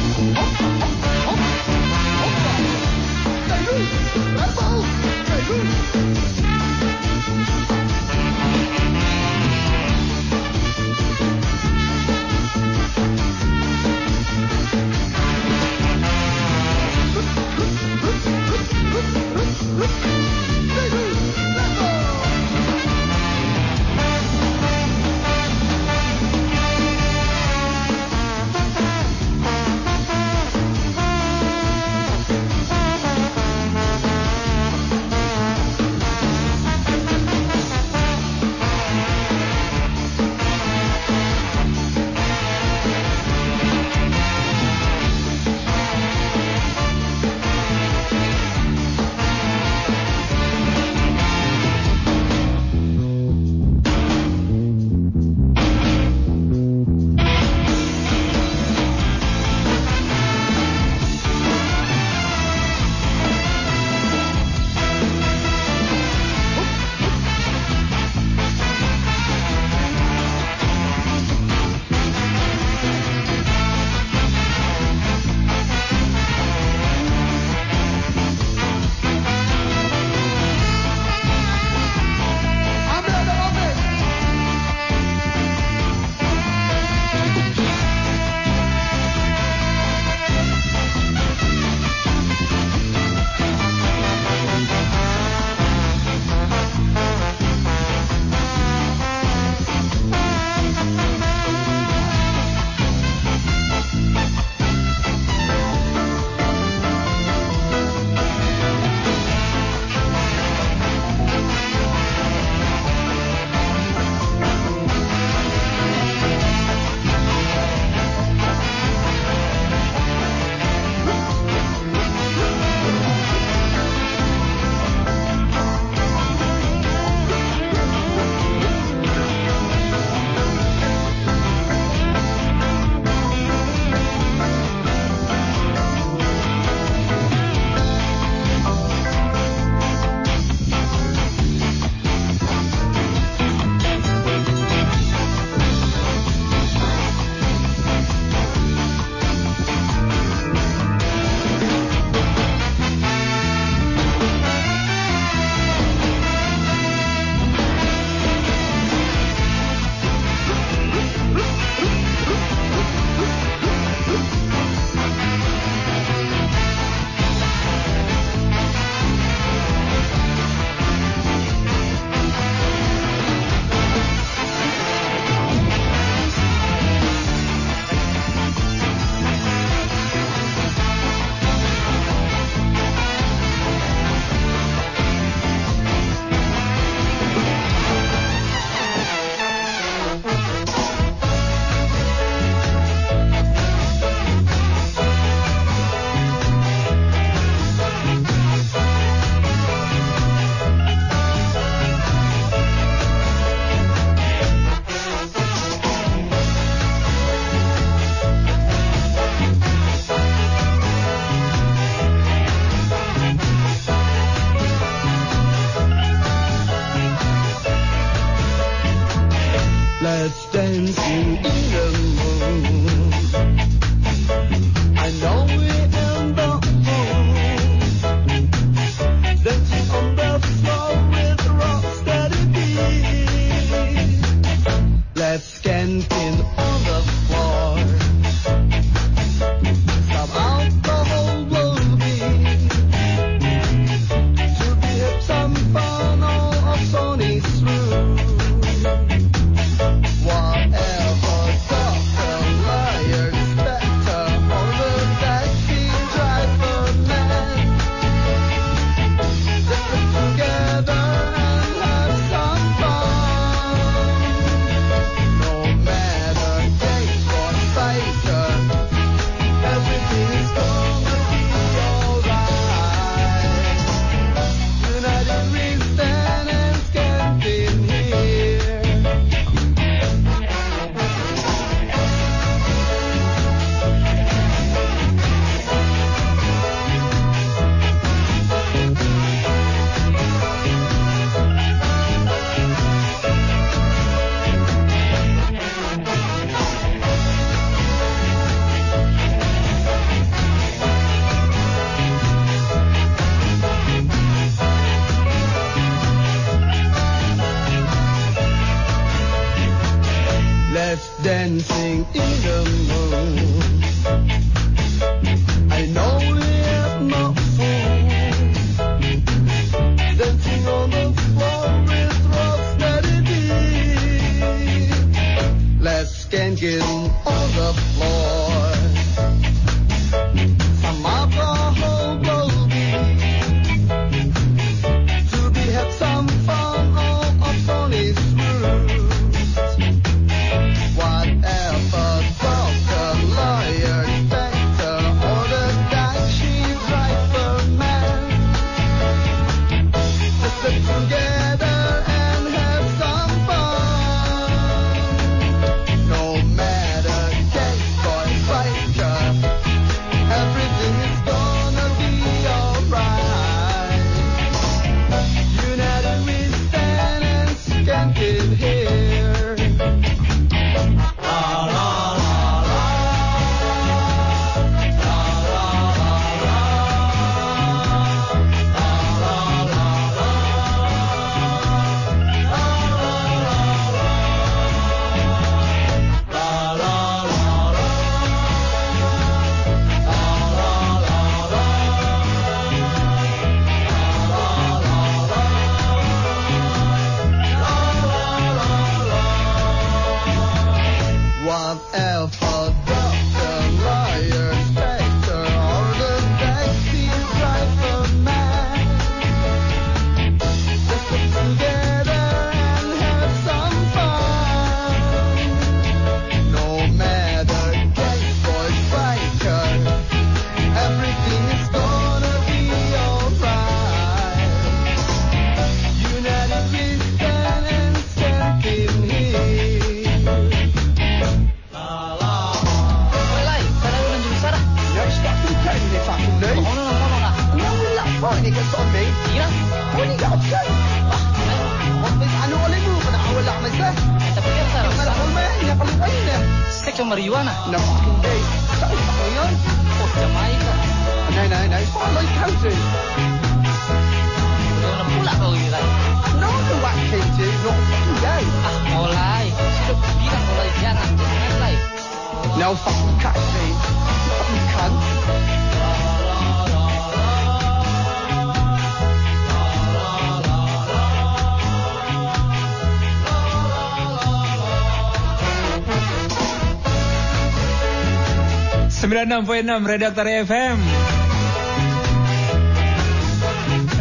96.6 Redaktor FM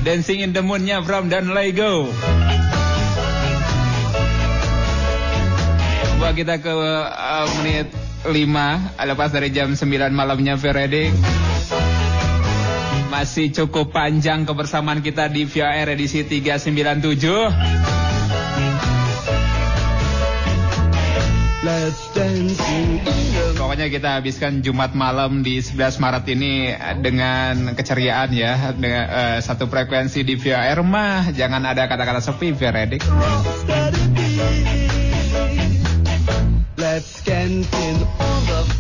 Dancing in the Moon-nya From dan Lego. Coba kita ke uh, menit 5 Lepas dari jam 9 malamnya Veredik Masih cukup panjang kebersamaan kita di VAR edisi 397 Pokoknya kita habiskan Jumat malam di 11 Maret ini dengan keceriaan ya dengan eh, satu frekuensi di VAR mah. Jangan ada kata-kata sepi Veredik.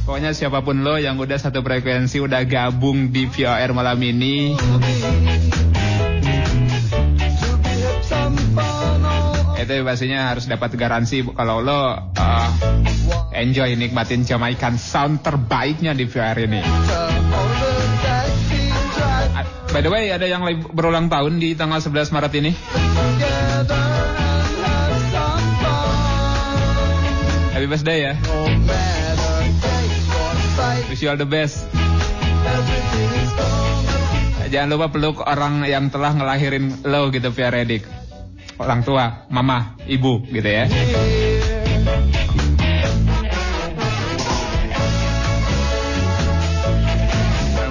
Pokoknya siapa pun lo yang udah satu frekuensi udah gabung di VAR malam ini itu pastinya harus dapat garansi kalau lo eh, enjoy nikmatin Jamaican sound terbaiknya di VR ini. By the way, ada yang berulang tahun di tanggal 11 Maret ini. Happy birthday ya. Wish you all the best. Jangan lupa peluk orang yang telah ngelahirin lo gitu via Redik. Orang tua, mama, ibu gitu ya.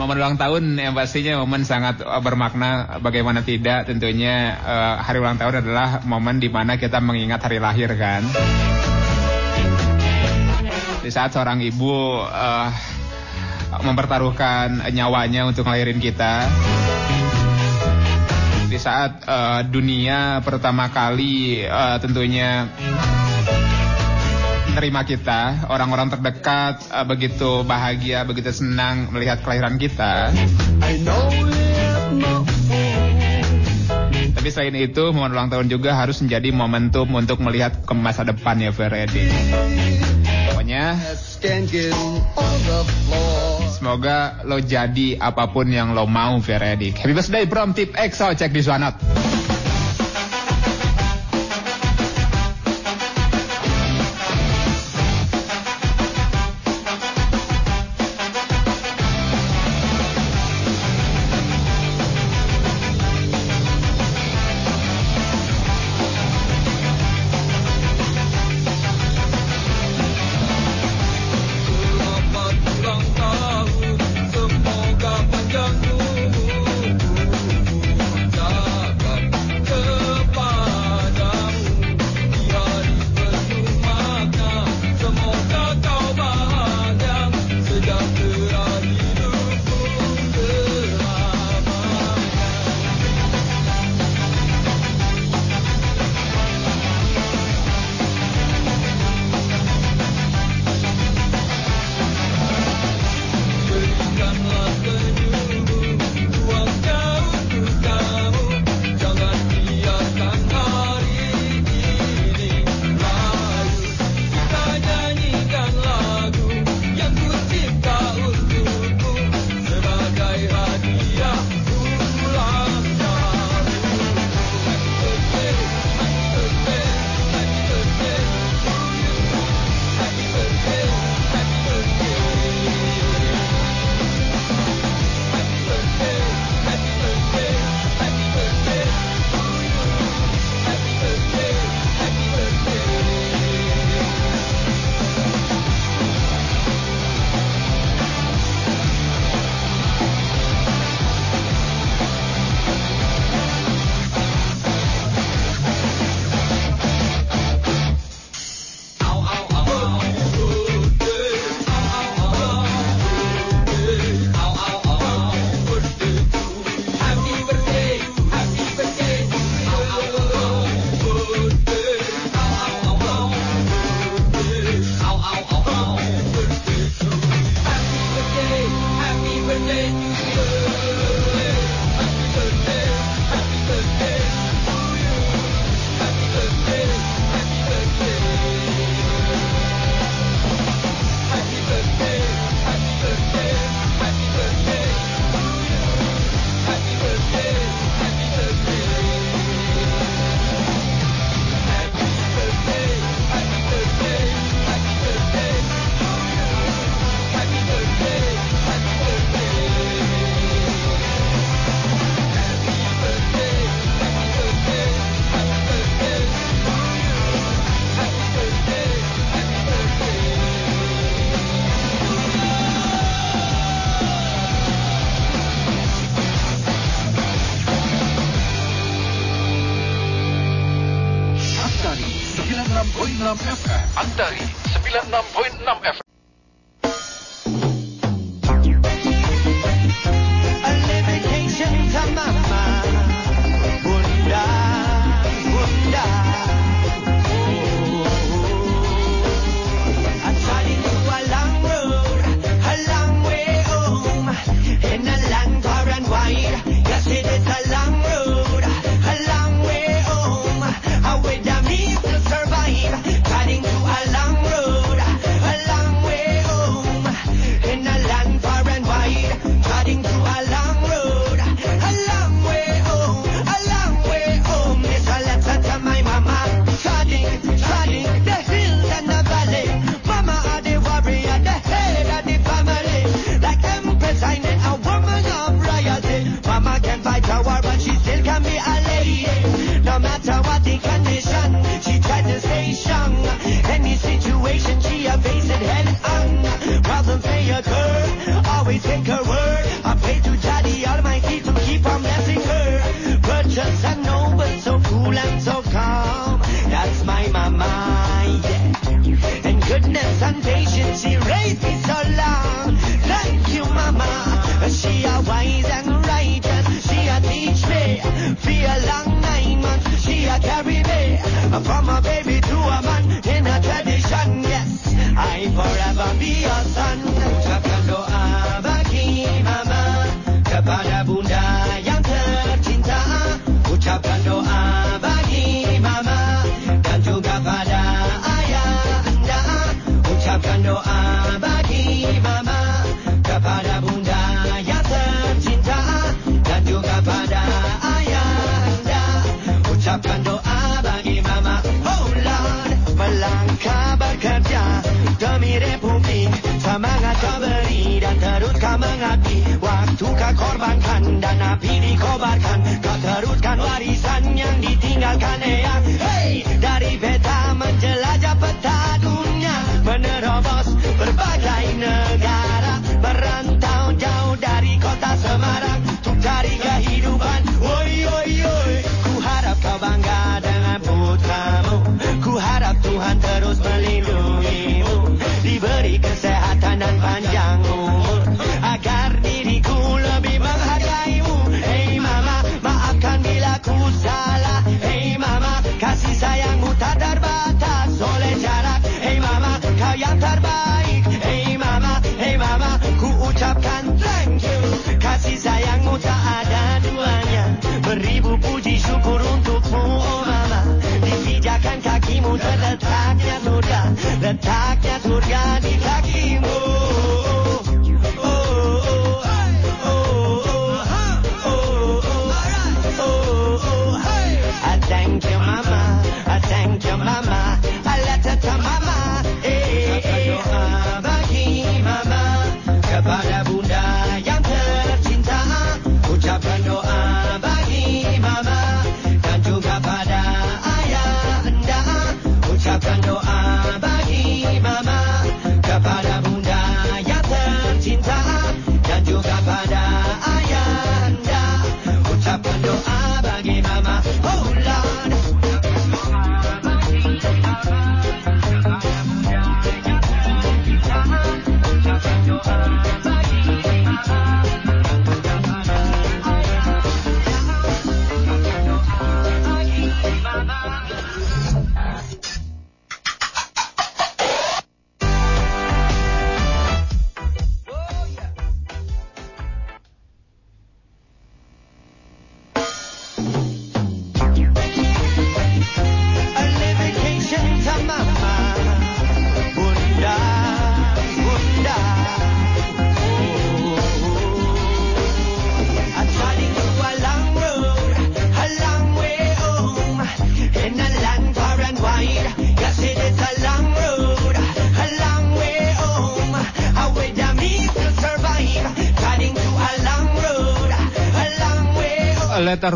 Momen ulang tahun yang pastinya momen sangat eh, bermakna bagaimana tidak tentunya eh, hari ulang tahun adalah momen di mana kita mengingat hari lahir kan. Di saat seorang ibu eh, mempertaruhkan nyawanya untuk ngelahirin kita. Di saat eh, dunia pertama kali eh, tentunya menerima kita, orang-orang terdekat eh, begitu bahagia, begitu senang melihat kelahiran kita. Tapi selain itu, momen ulang tahun juga harus menjadi momentum untuk melihat ke masa depan ya Feredi. Pokoknya semoga lo jadi apa pun yang lo mau Feredi. Happy birthday from Tip EXO, cek di Swanot.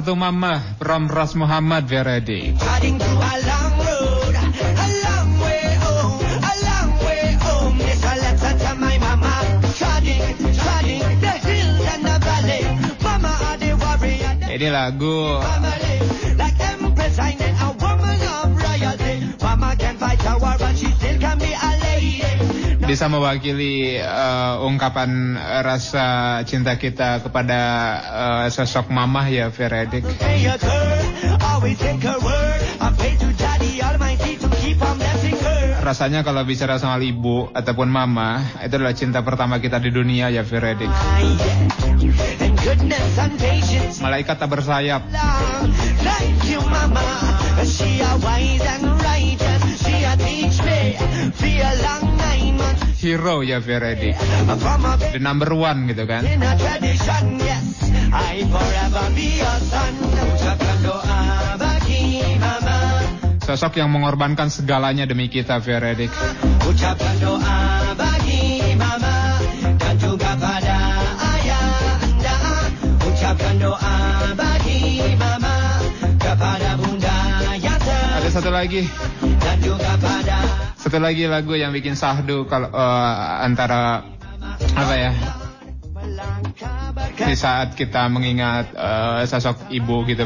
Bartu Mama from
Ras Muhammad.
Verdi.
Ini lagu bisa mewakili eh, ungkapan rasa cinta kita kepada eh, sosok mamah ya Veredik. Rasanya kalau bicara soal ibu ataupun mama, itu adalah cinta pertama kita di dunia ya Veredik. Malaikat tak bersayap.
Thank you, Mama.
Hero ya
a
The number one gitu kan. Sosok yang mengorbankan segalanya demi kita Veredik.
Ucapkan doa bagi Mama dan juga pada ayah anda. Ucapkan doa bagi Mama kepada Bunda yang
Ada satu lagi.
dan juga
Satu lagi lagu yang bikin sahdu kalau eh, antara apa ya? Di saat kita mengingat eh, sosok ibu gitu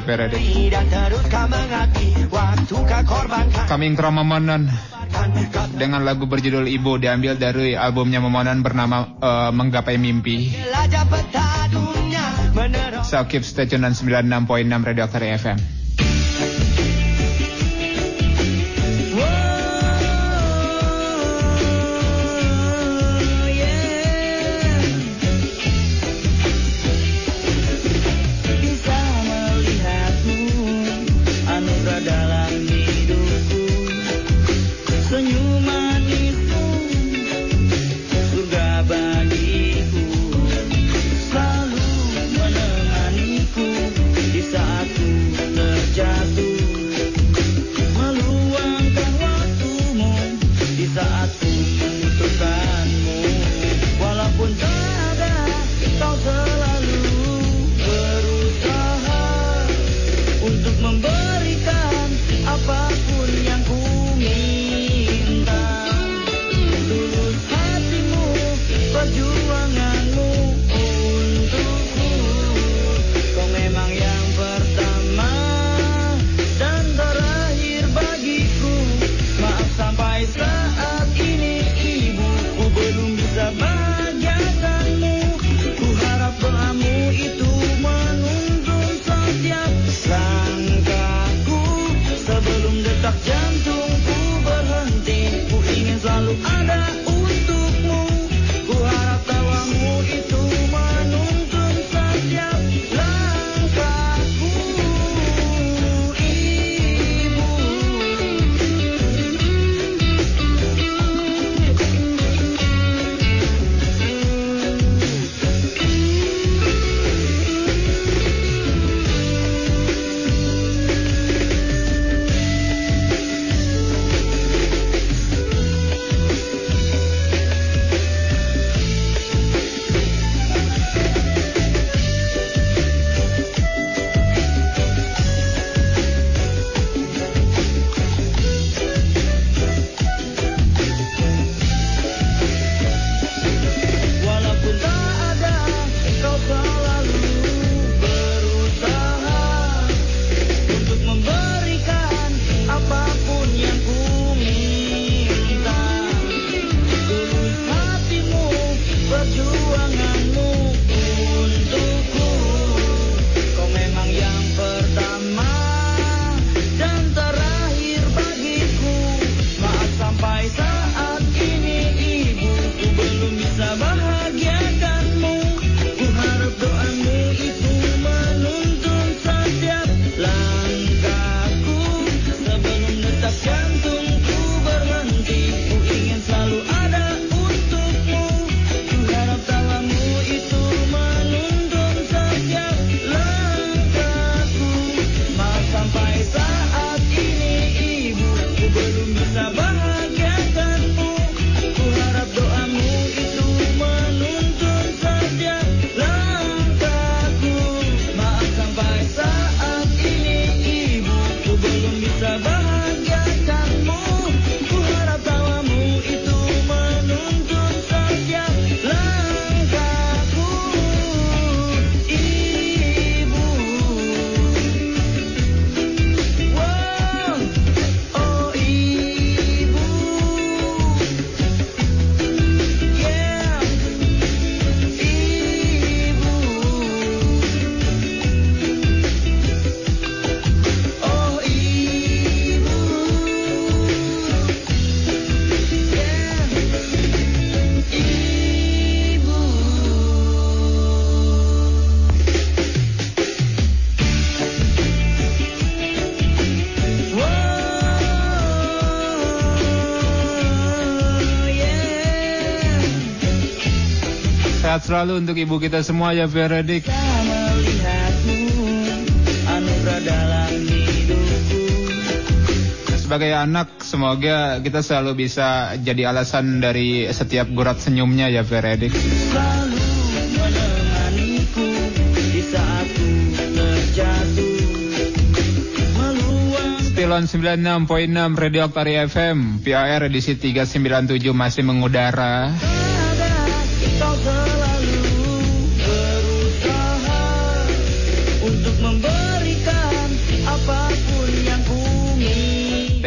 korbankan.
Coming from Momonon dengan lagu berjudul Ibu diambil dari albumnya Momonon bernama eh, Menggapai Mimpi. So keep stay tune dan 96.6 Radio Aktari FM.
Selalu
untuk ibu kita semua ya Veredik.
hidupku
Sebagai anak, semoga kita selalu bisa jadi alasan dari setiap gurat senyumnya ya Veredik.
selalu menemaniku di saat ku terjatuh meluang
Stilon 96.6 Radio Oktari FM, PAR edisi 397 masih mengudara.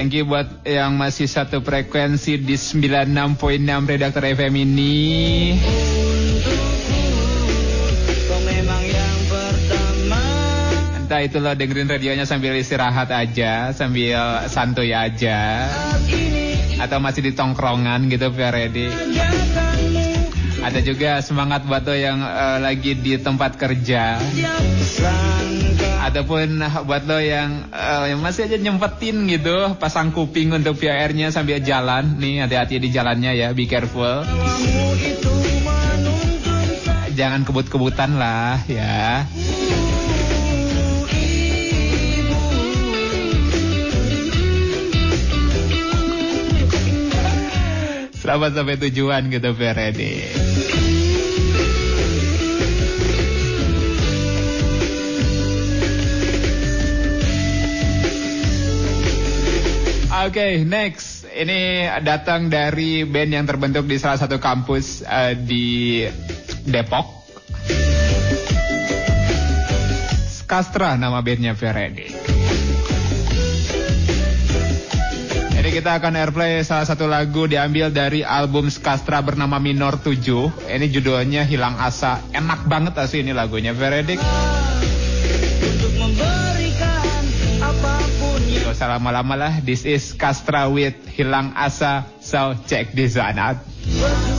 Thank you buat yang masih satu frekuensi di 96.6 Redaktor FM ini.
kau memang yang pertama
Entah itu lo dengerin radionya sambil istirahat aja, sambil santuy aja. Atau masih di tongkrongan gitu, Feredi.
janganmu
Ada juga semangat buat lo yang eh, lagi di tempat kerja. Ataupun buat lo yang, yang masih aja nyempetin gitu, pasang kuping untuk VR-nya sambil jalan. Nih, hati-hati di jalannya ya, be careful. Jangan kebut-kebutan lah ya. Selamat sampai tujuan gitu Feredi. Oke, next. Ini datang dari band yang terbentuk di salah satu kampus eh, di Depok. Skastra nama bandnya Feredi. Jadi kita akan airplay salah satu lagu diambil dari album Skastra bernama Minor 7. Ini judulnya Hilang Asa. Enak banget asli ini lagunya Veredik.
Apa pun yang
Gak usah lama-lama lah. This is Kastra with Hilang Asa. So check this one out.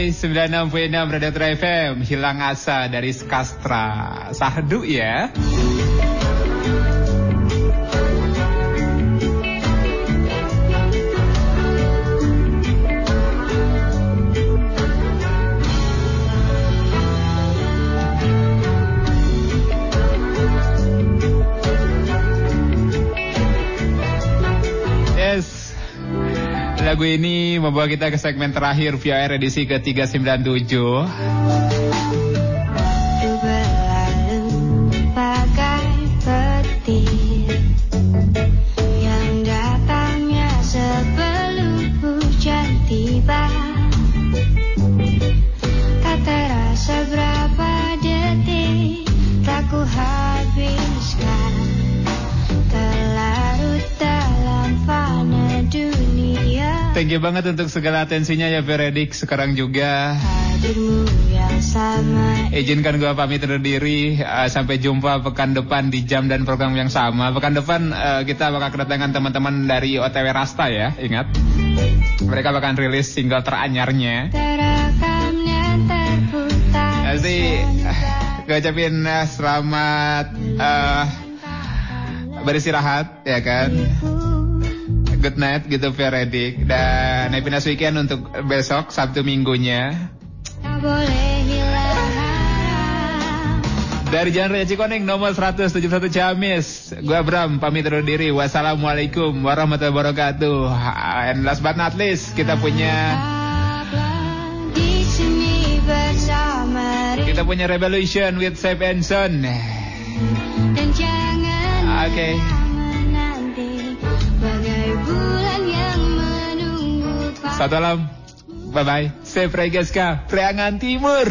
Hai 96.6 Predator FM Hilang asa dari Skastra Sahdu ya. lagu ini membawa kita ke segmen terakhir VR edisi ke-397. Thank you banget untuk segala atensinya ya Veredik sekarang juga. Izinkan gue pamit undur diri. Uh, sampai jumpa pekan depan di jam dan program yang sama. Pekan depan uh, kita bakal kedatangan teman-teman dari OTW Rasta ya, ingat. Mereka bakal rilis single teranyarnya.
Jadi,
eh, gue ucapin selamat uh, beristirahat ya kan good night gitu Veredik dan happy nice weekend untuk besok Sabtu minggunya. Dari Jalan Raya Cikoneng nomor 171 Jamis. Gue Bram pamit undur diri. Wassalamualaikum warahmatullahi wabarakatuh. And last but not least kita punya kita punya Revolution with
Seb Enson.
Oke.
Okay.
Selamat malam. Bye-bye. Saya Frey Gaska, Timur.